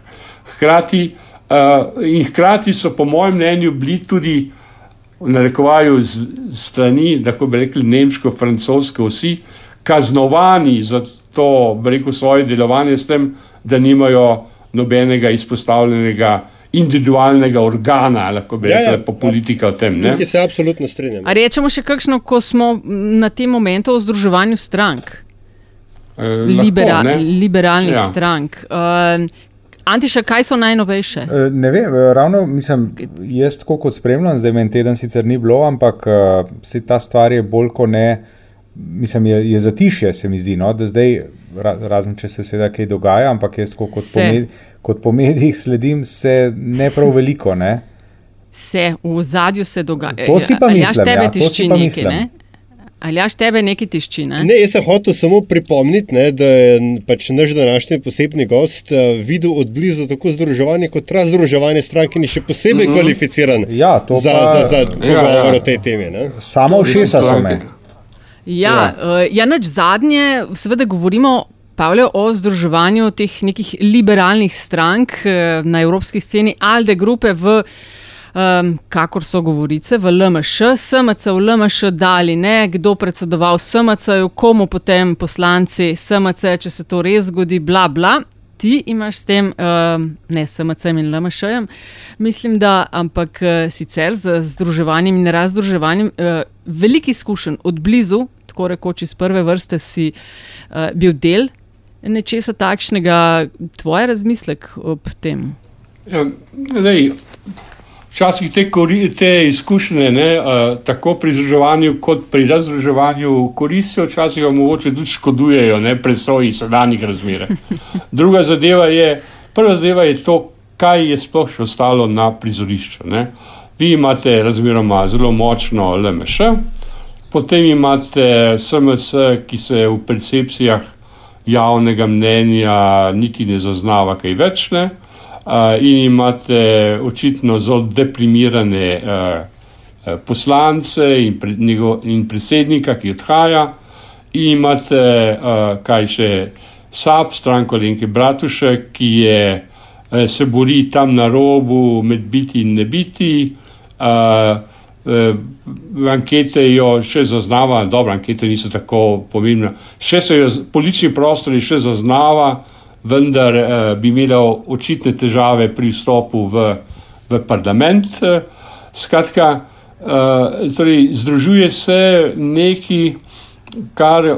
Speaker 8: Hkrati, uh, in hkrati so, po mojem mnenju, bili tudi v narekovaju z strani, tako bi rekli, nemško-francoske vsi, kaznovani za to, bi rekel, svoje delovanje s tem, da nimajo nobenega izpostavljenega individualnega organa, lahko bi rekla,
Speaker 2: ja.
Speaker 8: ja, ja. politika v tem. Ne?
Speaker 2: Tukaj se absolutno strinjam.
Speaker 3: A rečemo še kakšno, ko smo na tem momentu o združevanju strank,
Speaker 8: Eh, lahko,
Speaker 3: libera,
Speaker 8: ne.
Speaker 3: liberalnih. Ja. strank. Uh, Antiša, kaj so najnovejše?
Speaker 1: Eh, Ne vem, eh, ravno mislim, jaz tako kot spremljam, zdaj meni teden sicer ni bilo, ampak se ta stvar je bolj kot ne, mislim, je, je zatišje, se mi zdi, no, da zdaj, ra, razen če se seveda kaj dogaja, ampak jaz tako kot, po,
Speaker 3: Se.
Speaker 1: med, kot po medijih sledim, se ne prav veliko, ne.
Speaker 3: Se v zadju se dogaja.
Speaker 1: To si pa mislim,
Speaker 3: tebe
Speaker 1: ja, to si pa
Speaker 3: nekaj,
Speaker 1: mislim.
Speaker 3: ne? Ali jaš tebe nekaj tišči? Ne?
Speaker 2: Ne, jaz sem hotel samo pripomniti, ne, da je pač naš današnji posebni gost uh, videl od blizu tako združevanje kot razdruževanje strank in je še posebej mm -hmm. kvalificiran
Speaker 1: Ja, to
Speaker 2: za,
Speaker 1: pa-
Speaker 2: za, za pogovor
Speaker 8: Ja, ja.
Speaker 2: o tej temi. Ne.
Speaker 1: Samo všesa so me.
Speaker 3: Ja, ja. ja nač zadnje, seveda govorimo. Pavle, o združevanju teh nekih liberalnih strank eh, na evropski sceni, Alde grupe v, um, kakor so govorice, v LMŠ, SMC v LMŠ dali, ne, kdo predsedoval SMC-ju, komu potem poslanci SMC, če se to res zgodi, bla bla. Ti imaš s tem, um, ne SMC-jem in LMŠ-jem, mislim, da, ampak uh, sicer z združevanjem in razdruževanjem uh, veliko izkušenj od blizu, tako rekoč iz prve vrste, si uh, bil del nečesa takšnega, tvoj razmislek ob tem.
Speaker 8: Ja, lej, včasih te, te izkušnje, ne, uh, tako pri združevanju, kot pri razdruževanju, koristijo, včasih pa mogoče tudi škodujejo, ne presoji sedanjih razmer. Druga zadeva je, prva zadeva je to, kaj je sploh še ostalo na prizorišču. Ne. Vi imate razmeroma zelo močno LMŠ, potem imate SMS, ki se v percepcijah javnega mnenja niti ne zaznava kaj več. Ne. Uh, in imate očitno zelo deprimirane uh, uh, poslance in, predsednika, ki odhaja, in imate uh, kaj še SAP, stranko Lenke Bratušek, ki je, uh, se bori tam na robu med biti in ne biti. Uh, uh, ankete jo še zaznava, dobro, ankete niso tako pomembne, še se jo politični prostor je še zaznava vendar eh, bi imela očitne težave pri vstopu v, v parlament. Eh, skratka, eh, torej, združuje se nekaj, kar, eh,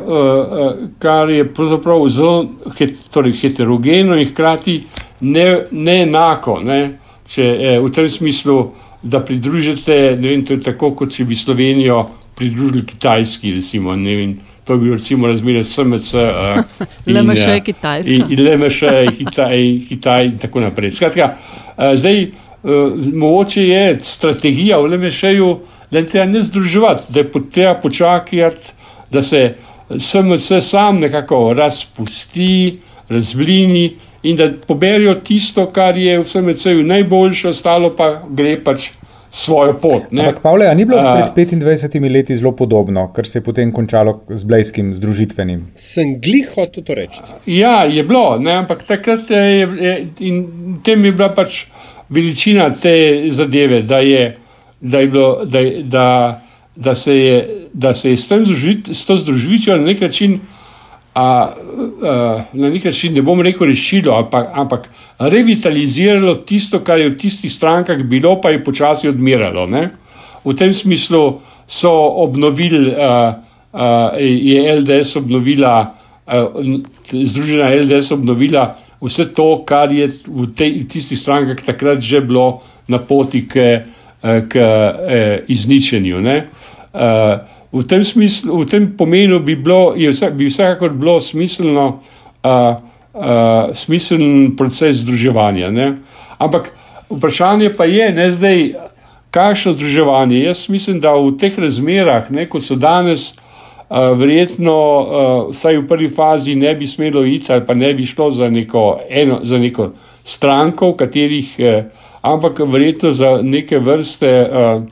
Speaker 8: kar je pravzaprav zelo het, torej, heterogeno in hkrati ne, ne enako. Ne? Če, eh, v tem smislu, da pridružite, ne vem, to je tako, kot če bi Slovenijo pridružili Kitajski, recimo, ne vem. To bi bilo recimo razmerje SMC. Uh,
Speaker 3: LMŠ je Kitajska.
Speaker 8: In, in LMŠ je Kitaj, Kitaj in tako naprej. Skratka, uh, zdaj, uh, mogoče je strategija v LMŠ-ju, da je treba ne združevati, da je treba počakati, da se SMC sam nekako razpusti, razblini in da poberijo tisto, kar je v SMC-ju najboljše, ostalo pa gre pač svojo pot. Ne?
Speaker 1: Ampak, Pavle, ni bilo pred 25 leti zelo podobno, kar se je potem končalo z Blejskim združitvenim?
Speaker 2: Sem glih hotel to reči.
Speaker 8: Ja, je bilo, ne? ampak takrat je, je, in tem je bila pač veličina te zadeve, da je, da je bilo, da, da, da se je, da se je s, združit, s to združitvijo na nek način a, a, na nek način, ne bom rekel, rešilo, ampak, ampak revitaliziralo tisto, kar je v tistih strankah bilo, pa je počasi odmiralo. Ne? V tem smislu so obnovili, a, a, je LDS obnovila, a, Združena LDS obnovila vse to, kar je v, te, v tistih strankah takrat že bilo na poti k, k, k izničenju. Ne? A, v tem, smislu, v tem pomenu bi, bilo, vse, bi vsekakor bilo smiselno, uh, uh, smiseln proces združevanja. Ne? Ampak vprašanje pa je, ne zdaj, kakšno združevanje. Jaz mislim, da v teh razmerah, ne, kot so danes, uh, verjetno, uh, vsaj v prvi fazi, ne bi smelo iti ali pa ne bi šlo za neko, eno, za neko stranko, v katerih, uh, ampak verjetno za neke vrste. Uh,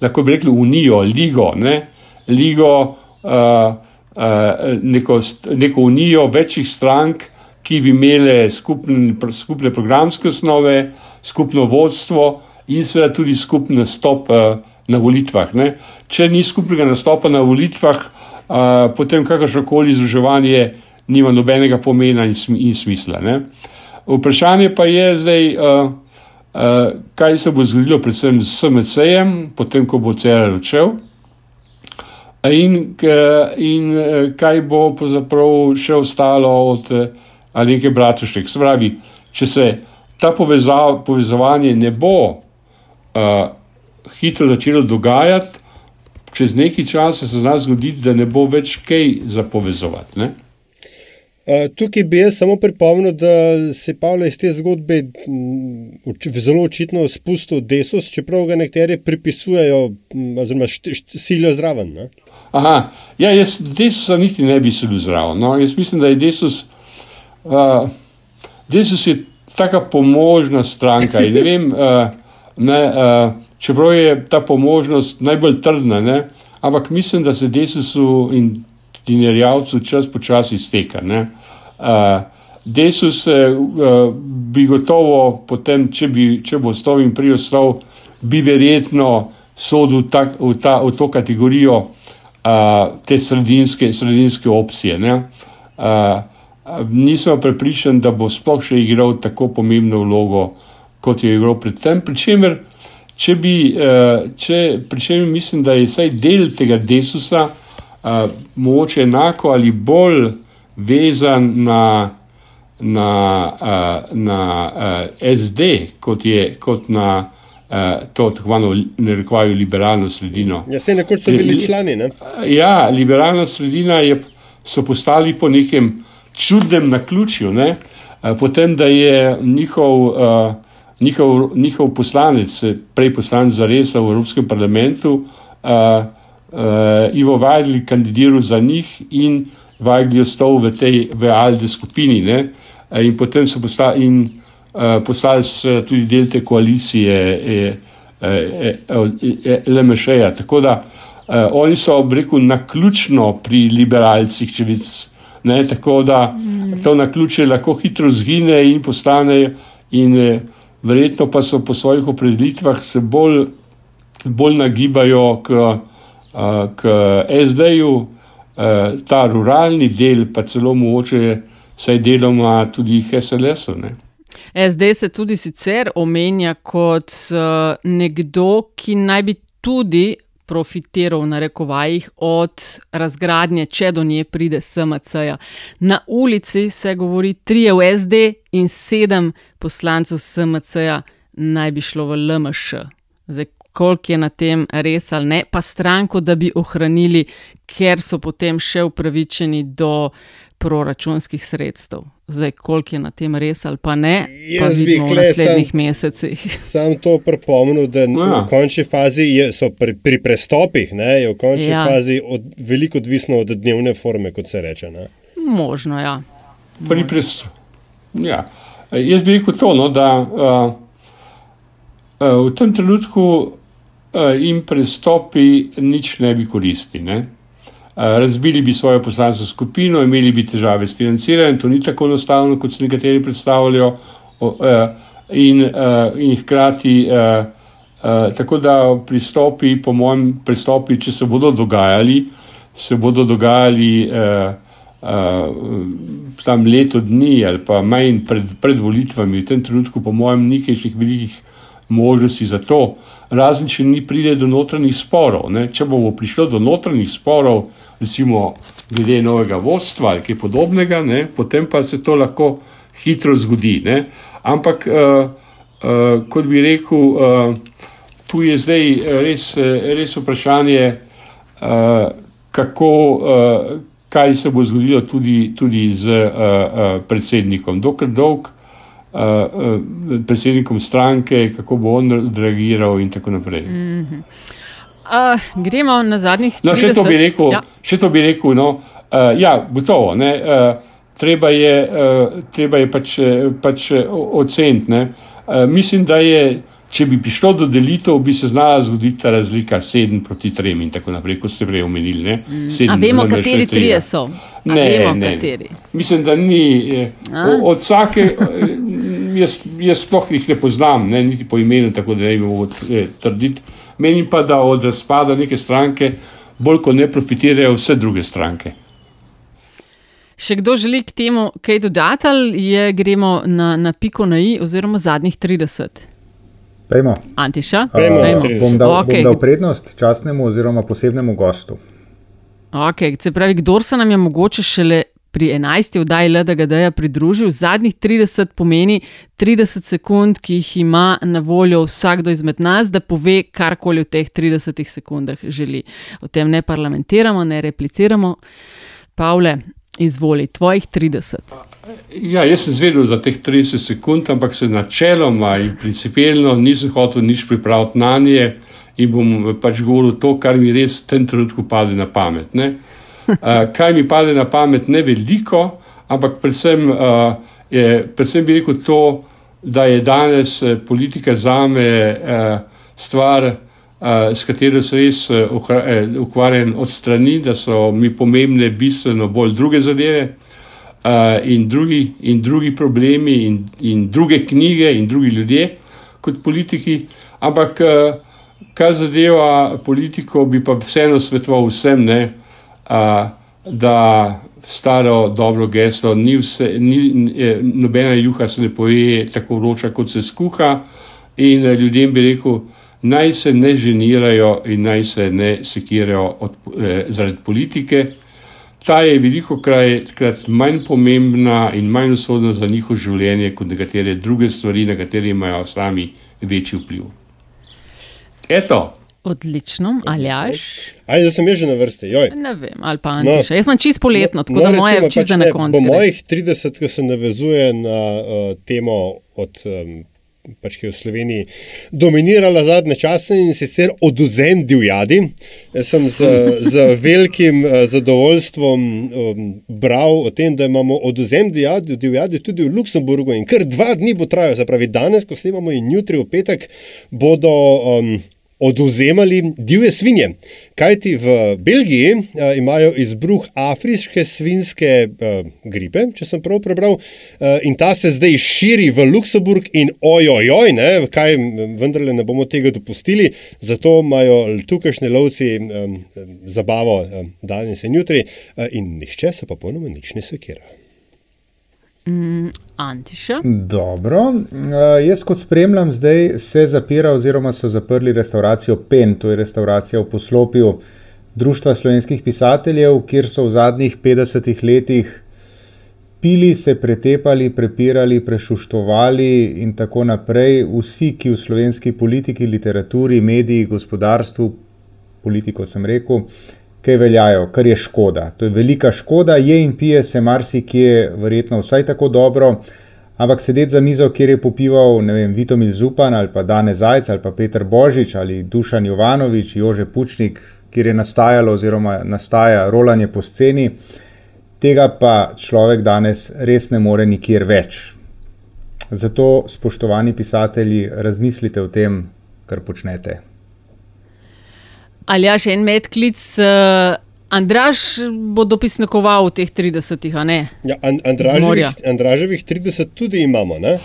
Speaker 8: Lahko bi rekli unijo, ligo, uh, ligo, uh, uh, neko, neko unijo večjih strank, ki bi imele skupne, skupne programske osnove, skupno vodstvo in seveda tudi skupni nastop uh, na volitvah. Ne. Če ni skupnega nastopa na volitvah, uh, potem kakršno koli združevanje nima nobenega pomena in, sm in smisla. Ne. Vprašanje pa je zdaj, uh, uh, kaj se bo zgodilo, predvsem s SMC-jem, potem ko bo CR odšel. In, in kaj bo pravzaprav še ostalo od Aleke Bratušek. Spravi, če se ta povezav, povezovanje ne bo uh, hitro začelo dogajati, čez nekaj časa se zna zgoditi, da ne bo več kaj za povezovati. Ne?
Speaker 2: Tukaj bi jaz samo pripomnil, da se Pavlo iz te zgodbe zelo očitno spustil desus, čeprav ga nekateri pripisujejo, oziroma silijo zraven. Ne?
Speaker 8: Aha, ja, jaz desusa niti ne bi sedel zraven. No? Jaz mislim, da je desus, uh, desus je taka pomožna stranka. Ne vem, uh, ne, uh, čeprav je ta pomožnost najbolj trdna, ne? ampak mislim, da se desusu in dinarjavcu čas počasi izteka. Uh, desus uh, bi gotovo potem, če, bi, če bo stov in priostov, bi verjetno sodil tak, v, ta, v to kategorijo te sredinske, sredinske opcije. Uh, nismo prepričani, da bo sploh še igral tako pomembno vlogo, kot je igral predtem. Pričemer, če bi, uh, če, pričemer mislim, da je vsaj del tega desusa uh, mogoče enako ali bolj vezan na, na, uh, na uh, SD, kot, je, kot na uh, to tako imenovano liberalno sredino.
Speaker 2: Ja, se nekoč so bili člani. Ne?
Speaker 8: Ja, liberalna sredina je, so postali po nekem čudnem naključju. Ne? Uh, potem, da je njihov, uh, njihov, njihov poslanec, prej poslanec za res v Evropskem parlamentu, uh, uh, Ivo Vajgli kandidiral za njih in Vajgli ostal v tej VALD skupini. Ne? In potem so postali. In, Eh, postali so tudi del te koalicije eh, eh, LMŠ-ja. Tako da oni so, rekel, naključno pri liberalcih, če bi. Ne, tako da mm. to na ključe lahko hitro zgine in postane, in eh, verjetno pa so po svojih opredelitvah se bolj, bolj nagibajo k, uh, k SD-ju, ta ruralni del, pa celo mogoče, vsaj deloma tudi HSLS-u.
Speaker 3: SD se tudi sicer omenja kot nekdo, ki naj bi tudi profitiral, na rekovajih, od razgradnje, če do nje pride SMC-ja. Na ulici se govori, tri je v SD in sedem poslancev SMC-ja naj bi šlo v LMŠ. Zdaj, koliko je na tem res ali ne, pa stranko, da bi ohranili, ker so potem še upravičeni do proračunskih sredstev. Zdaj, koliko je na tem res ali pa ne, pa
Speaker 2: Jaz bi
Speaker 3: vidimo v naslednjih
Speaker 2: sam-
Speaker 3: mesecih.
Speaker 2: Sam to pripomnil, da
Speaker 8: Ja.
Speaker 2: v končni fazi je, so pri, pri prestopih, ne, je v končni
Speaker 3: Ja.
Speaker 2: fazi od, veliko odvisno od dnevne forme, kot se reče. Ne.
Speaker 3: Možno, ja.
Speaker 8: Pri pres... ja. Jaz bi rekel to, no, da uh, uh, v tem trenutku uh, jim prestopi nič ne bi koristili. Ne? Uh, razbili bi svojo poslansko skupino, imeli bi težave s financiranjem, to ni tako enostavno, kot se nekateri predstavljajo, uh, in, uh, in hkrati. Uh, Uh, tako da pristopi, po mojem, pristopi, če se bodo dogajali, se bodo dogajali uh, uh, tam leto dni ali pa manj pred, pred volitvami. V tem trenutku, po mojem, nekih velikih možnosti za to, razen če ni pride do notranjih sporov. Ne? Če bo prišlo do notranjih sporov, recimo glede novega vodstva ali kaj podobnega, ne? potem pa se to lahko hitro zgodi. Ne? Ampak, uh, uh, kot bi rekel, uh, tu je zdaj res, res vprašanje, uh, kako, uh, kaj se bo zgodilo tudi, tudi z uh, uh, predsednikom. Dokler dolg, uh, predsednikom stranke, kako bo on reagiral, in tako naprej.
Speaker 3: Mm. Uh, gremo na zadnjih 30
Speaker 8: No, še to bi rekel,
Speaker 3: Ja.
Speaker 8: ja. še to bi rekel no, uh, ja, gotovo. Ne, uh, treba je, uh, treba je pač, eh, pač eh, oceniti. ne. Uh, mislim, da je, če bi prišlo do delitev, bi se znala zgoditi ta razlika 7 proti 3 in tako naprej, kot ste prej omenili. ne.
Speaker 3: Mm. A
Speaker 8: Sedem
Speaker 3: vemo,
Speaker 8: LMŠ,
Speaker 3: kateri
Speaker 8: trije.
Speaker 3: trije so.
Speaker 8: Ne,
Speaker 3: vemo,
Speaker 8: ne.
Speaker 3: kateri.
Speaker 8: Mislim, da ni. eh,
Speaker 3: A?
Speaker 8: o- Od vsake, eh, jaz, jaz sploh jih ne poznam, ne, niti po imenu, tako da ne bi mogel eh, trditi. Menim pa, da od razpada neke stranke bolj kot ne profitirajo vse druge stranke.
Speaker 3: Še kdo želi k temu kaj dodati, ali je, gremo na, na piko na i, oziroma zadnjih 30?
Speaker 1: Pejmo.
Speaker 3: Antiša?
Speaker 2: Pejmo.
Speaker 3: Pejmo.
Speaker 1: Bom dal,
Speaker 3: Okej.
Speaker 1: bom dal prednost častnemu oziroma posebnemu gostu.
Speaker 3: Okay, se pravi, kdo se nam je mogoče šele pri 11. oddaji LDGD-ja pridružil, zadnjih 30 pomeni 30 sekund, ki jih ima na voljo vsakdo izmed nas, da pove karkoli v teh 30 sekundah želi. O tem ne parlamentiramo, ne repliciramo. Pavle, izvoli, tvojih 30.
Speaker 8: Ja, jaz sem zvedel za teh 30 sekund, ampak se načeloma in principijelno nisem hotel nič pripraviti na nje in bom pač govoril to, kar mi res v tem trenutku pade na pamet. Ne? Uh, kaj mi pade na pamet, ne veliko, ampak predvsem, uh, je, predvsem bi rekel to, da je danes eh, politika za me uh, stvar, uh, s katero se res uh, ukvarjam od strani, da so mi pomembne bistveno bolj druge zadeve uh, in, drugi, in drugi problemi, in, in druge knjige, in drugi ljudje kot politiki. Ampak, uh, kar zadeva politiko, bi pa vseeno svetoval vsem, ne, da staro dobro geslo, ni vse, ni, nobena juha se ne poje tako vroča, kot se skuha. In eh, ljudem bi rekel, naj se ne ženirajo in naj se ne sekirajo od, eh, zaradi politike. Ta je veliko krat manj pomembna in manj usodna za njihovo življenje kot nekatere druge stvari, na katere imajo sami večji vpliv. Eto,
Speaker 3: Odlično, aljaš.
Speaker 2: Ajde, da sem jaz že na vrsti. Joj.
Speaker 3: Ne vem, ali pa Antiša. Jaz imam čist poletno, tako da moje
Speaker 2: recimo,
Speaker 3: je čist za
Speaker 2: pač
Speaker 3: na
Speaker 2: ne,
Speaker 3: koncu.
Speaker 2: Po
Speaker 3: gre.
Speaker 2: mojih 30, ki se navezuje na uh, temo, od, um, pač, ki je v Sloveniji dominirala zadnje čase in sicer oduzem divjadi. Jaz sem z, z velikim uh, zadovoljstvom um, bral o tem, da imamo oduzem divjadi, divjadi tudi v Luksemburgu in kar dva dni bo trajal, se pravi danes, ko snemamo in jutri v petek, bodo. Um, oduzemali divje svinje. Kajti v Belgiji uh, imajo izbruh afriške svinske uh, gripe, če sem prav prebral, uh, in ta se zdaj širi v Luksemburg in ojojoj, ne, kaj vendarle ne bomo tega dopustili, zato imajo tukajšnji lovci um, zabavo um, danes in jutri uh, in nihče se pa ponoma nič ne sekira.
Speaker 3: Mm, Antiša.
Speaker 1: Dobro. Uh, jaz, kot spremljam, zdaj se zapira, oziroma so zaprli restauracijo PEN, to je restauracija v poslopju Društva slovenskih pisateljev, kjer so v zadnjih 50 letih pili, se pretepali, prepirali, prešuštovali in tako naprej. Vsi, ki v slovenski politiki, literaturi, mediji, gospodarstvu, politiko sem rekel, kaj veljajo, kar je škoda. To je velika škoda, je in pije se marsikje, verjetno vsaj tako dobro. Ampak sedeti za mizo, kjer je popival, ne vem, Vitomil Zupan ali pa Dane Zajc ali pa Petr Božič ali Dušan Jovanovič, Jože Pučnik, kjer je nastajalo oziroma nastaja rolanje po sceni, tega pa človek danes res ne more nikjer več. Zato, spoštovani pisatelji, razmislite o tem, kar počnete.
Speaker 3: Ali ja, še en medklic. Uh, Andraž bo dopisnikoval v teh 30, a ne?
Speaker 2: Ja, an. Andraževih, Andraževih 30 tudi imamo. Ne?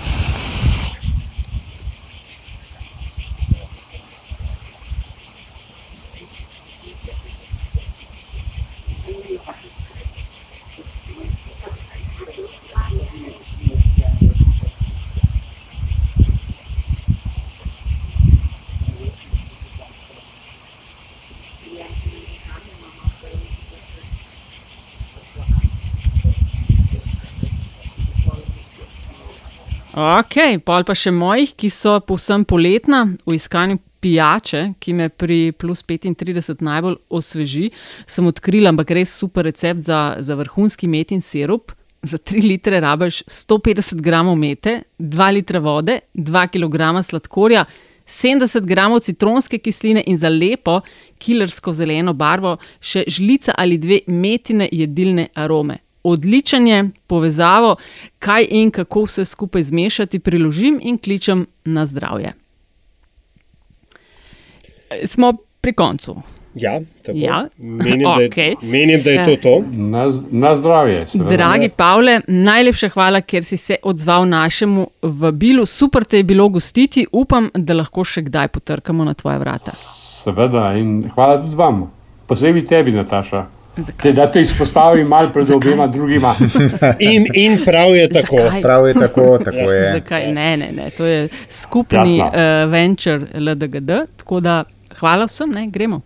Speaker 3: Ok, pol pa še mojih, ki so povsem poletna v iskanju pijače, ki me pri plus 35 najbolj osveži. Sem odkrila, ampak res super recept za, za vrhunski metin sirup. Za 3 litre rabiš 150 gramov mete, 2 litre vode, 2 kg sladkorja, 70 gramov citronske kisline in za lepo, kilersko zeleno barvo še žlica ali dve metine jedilne arome. Odličen je, povezavo, kaj in kako vse skupaj zmešati, priložim in kličem na zdravje. Smo pri koncu.
Speaker 2: Ja, tako.
Speaker 3: Ja.
Speaker 2: Menim, da je, menim, da je to to.
Speaker 8: Na, na zdravje. seveda.
Speaker 3: Dragi Pavle, najlepša hvala, ker si se odzval našemu vabilu. Super te je bilo gostiti, upam, da lahko še kdaj potrkamo na tvoje vrata.
Speaker 8: Seveda, in hvala tudi vam, posebej tebi, Nataša.
Speaker 3: Zakaj?
Speaker 8: Te, da te izpostavim malo pred obema drugima.
Speaker 2: In, in prav je tako.
Speaker 3: Zakaj?
Speaker 1: Prav je tako, tako je.
Speaker 3: Zakaj? Ne, ne, ne, to je skupni
Speaker 8: Jasno.
Speaker 3: uh, venture LDGD, tako da hvala vsem, ne, gremo.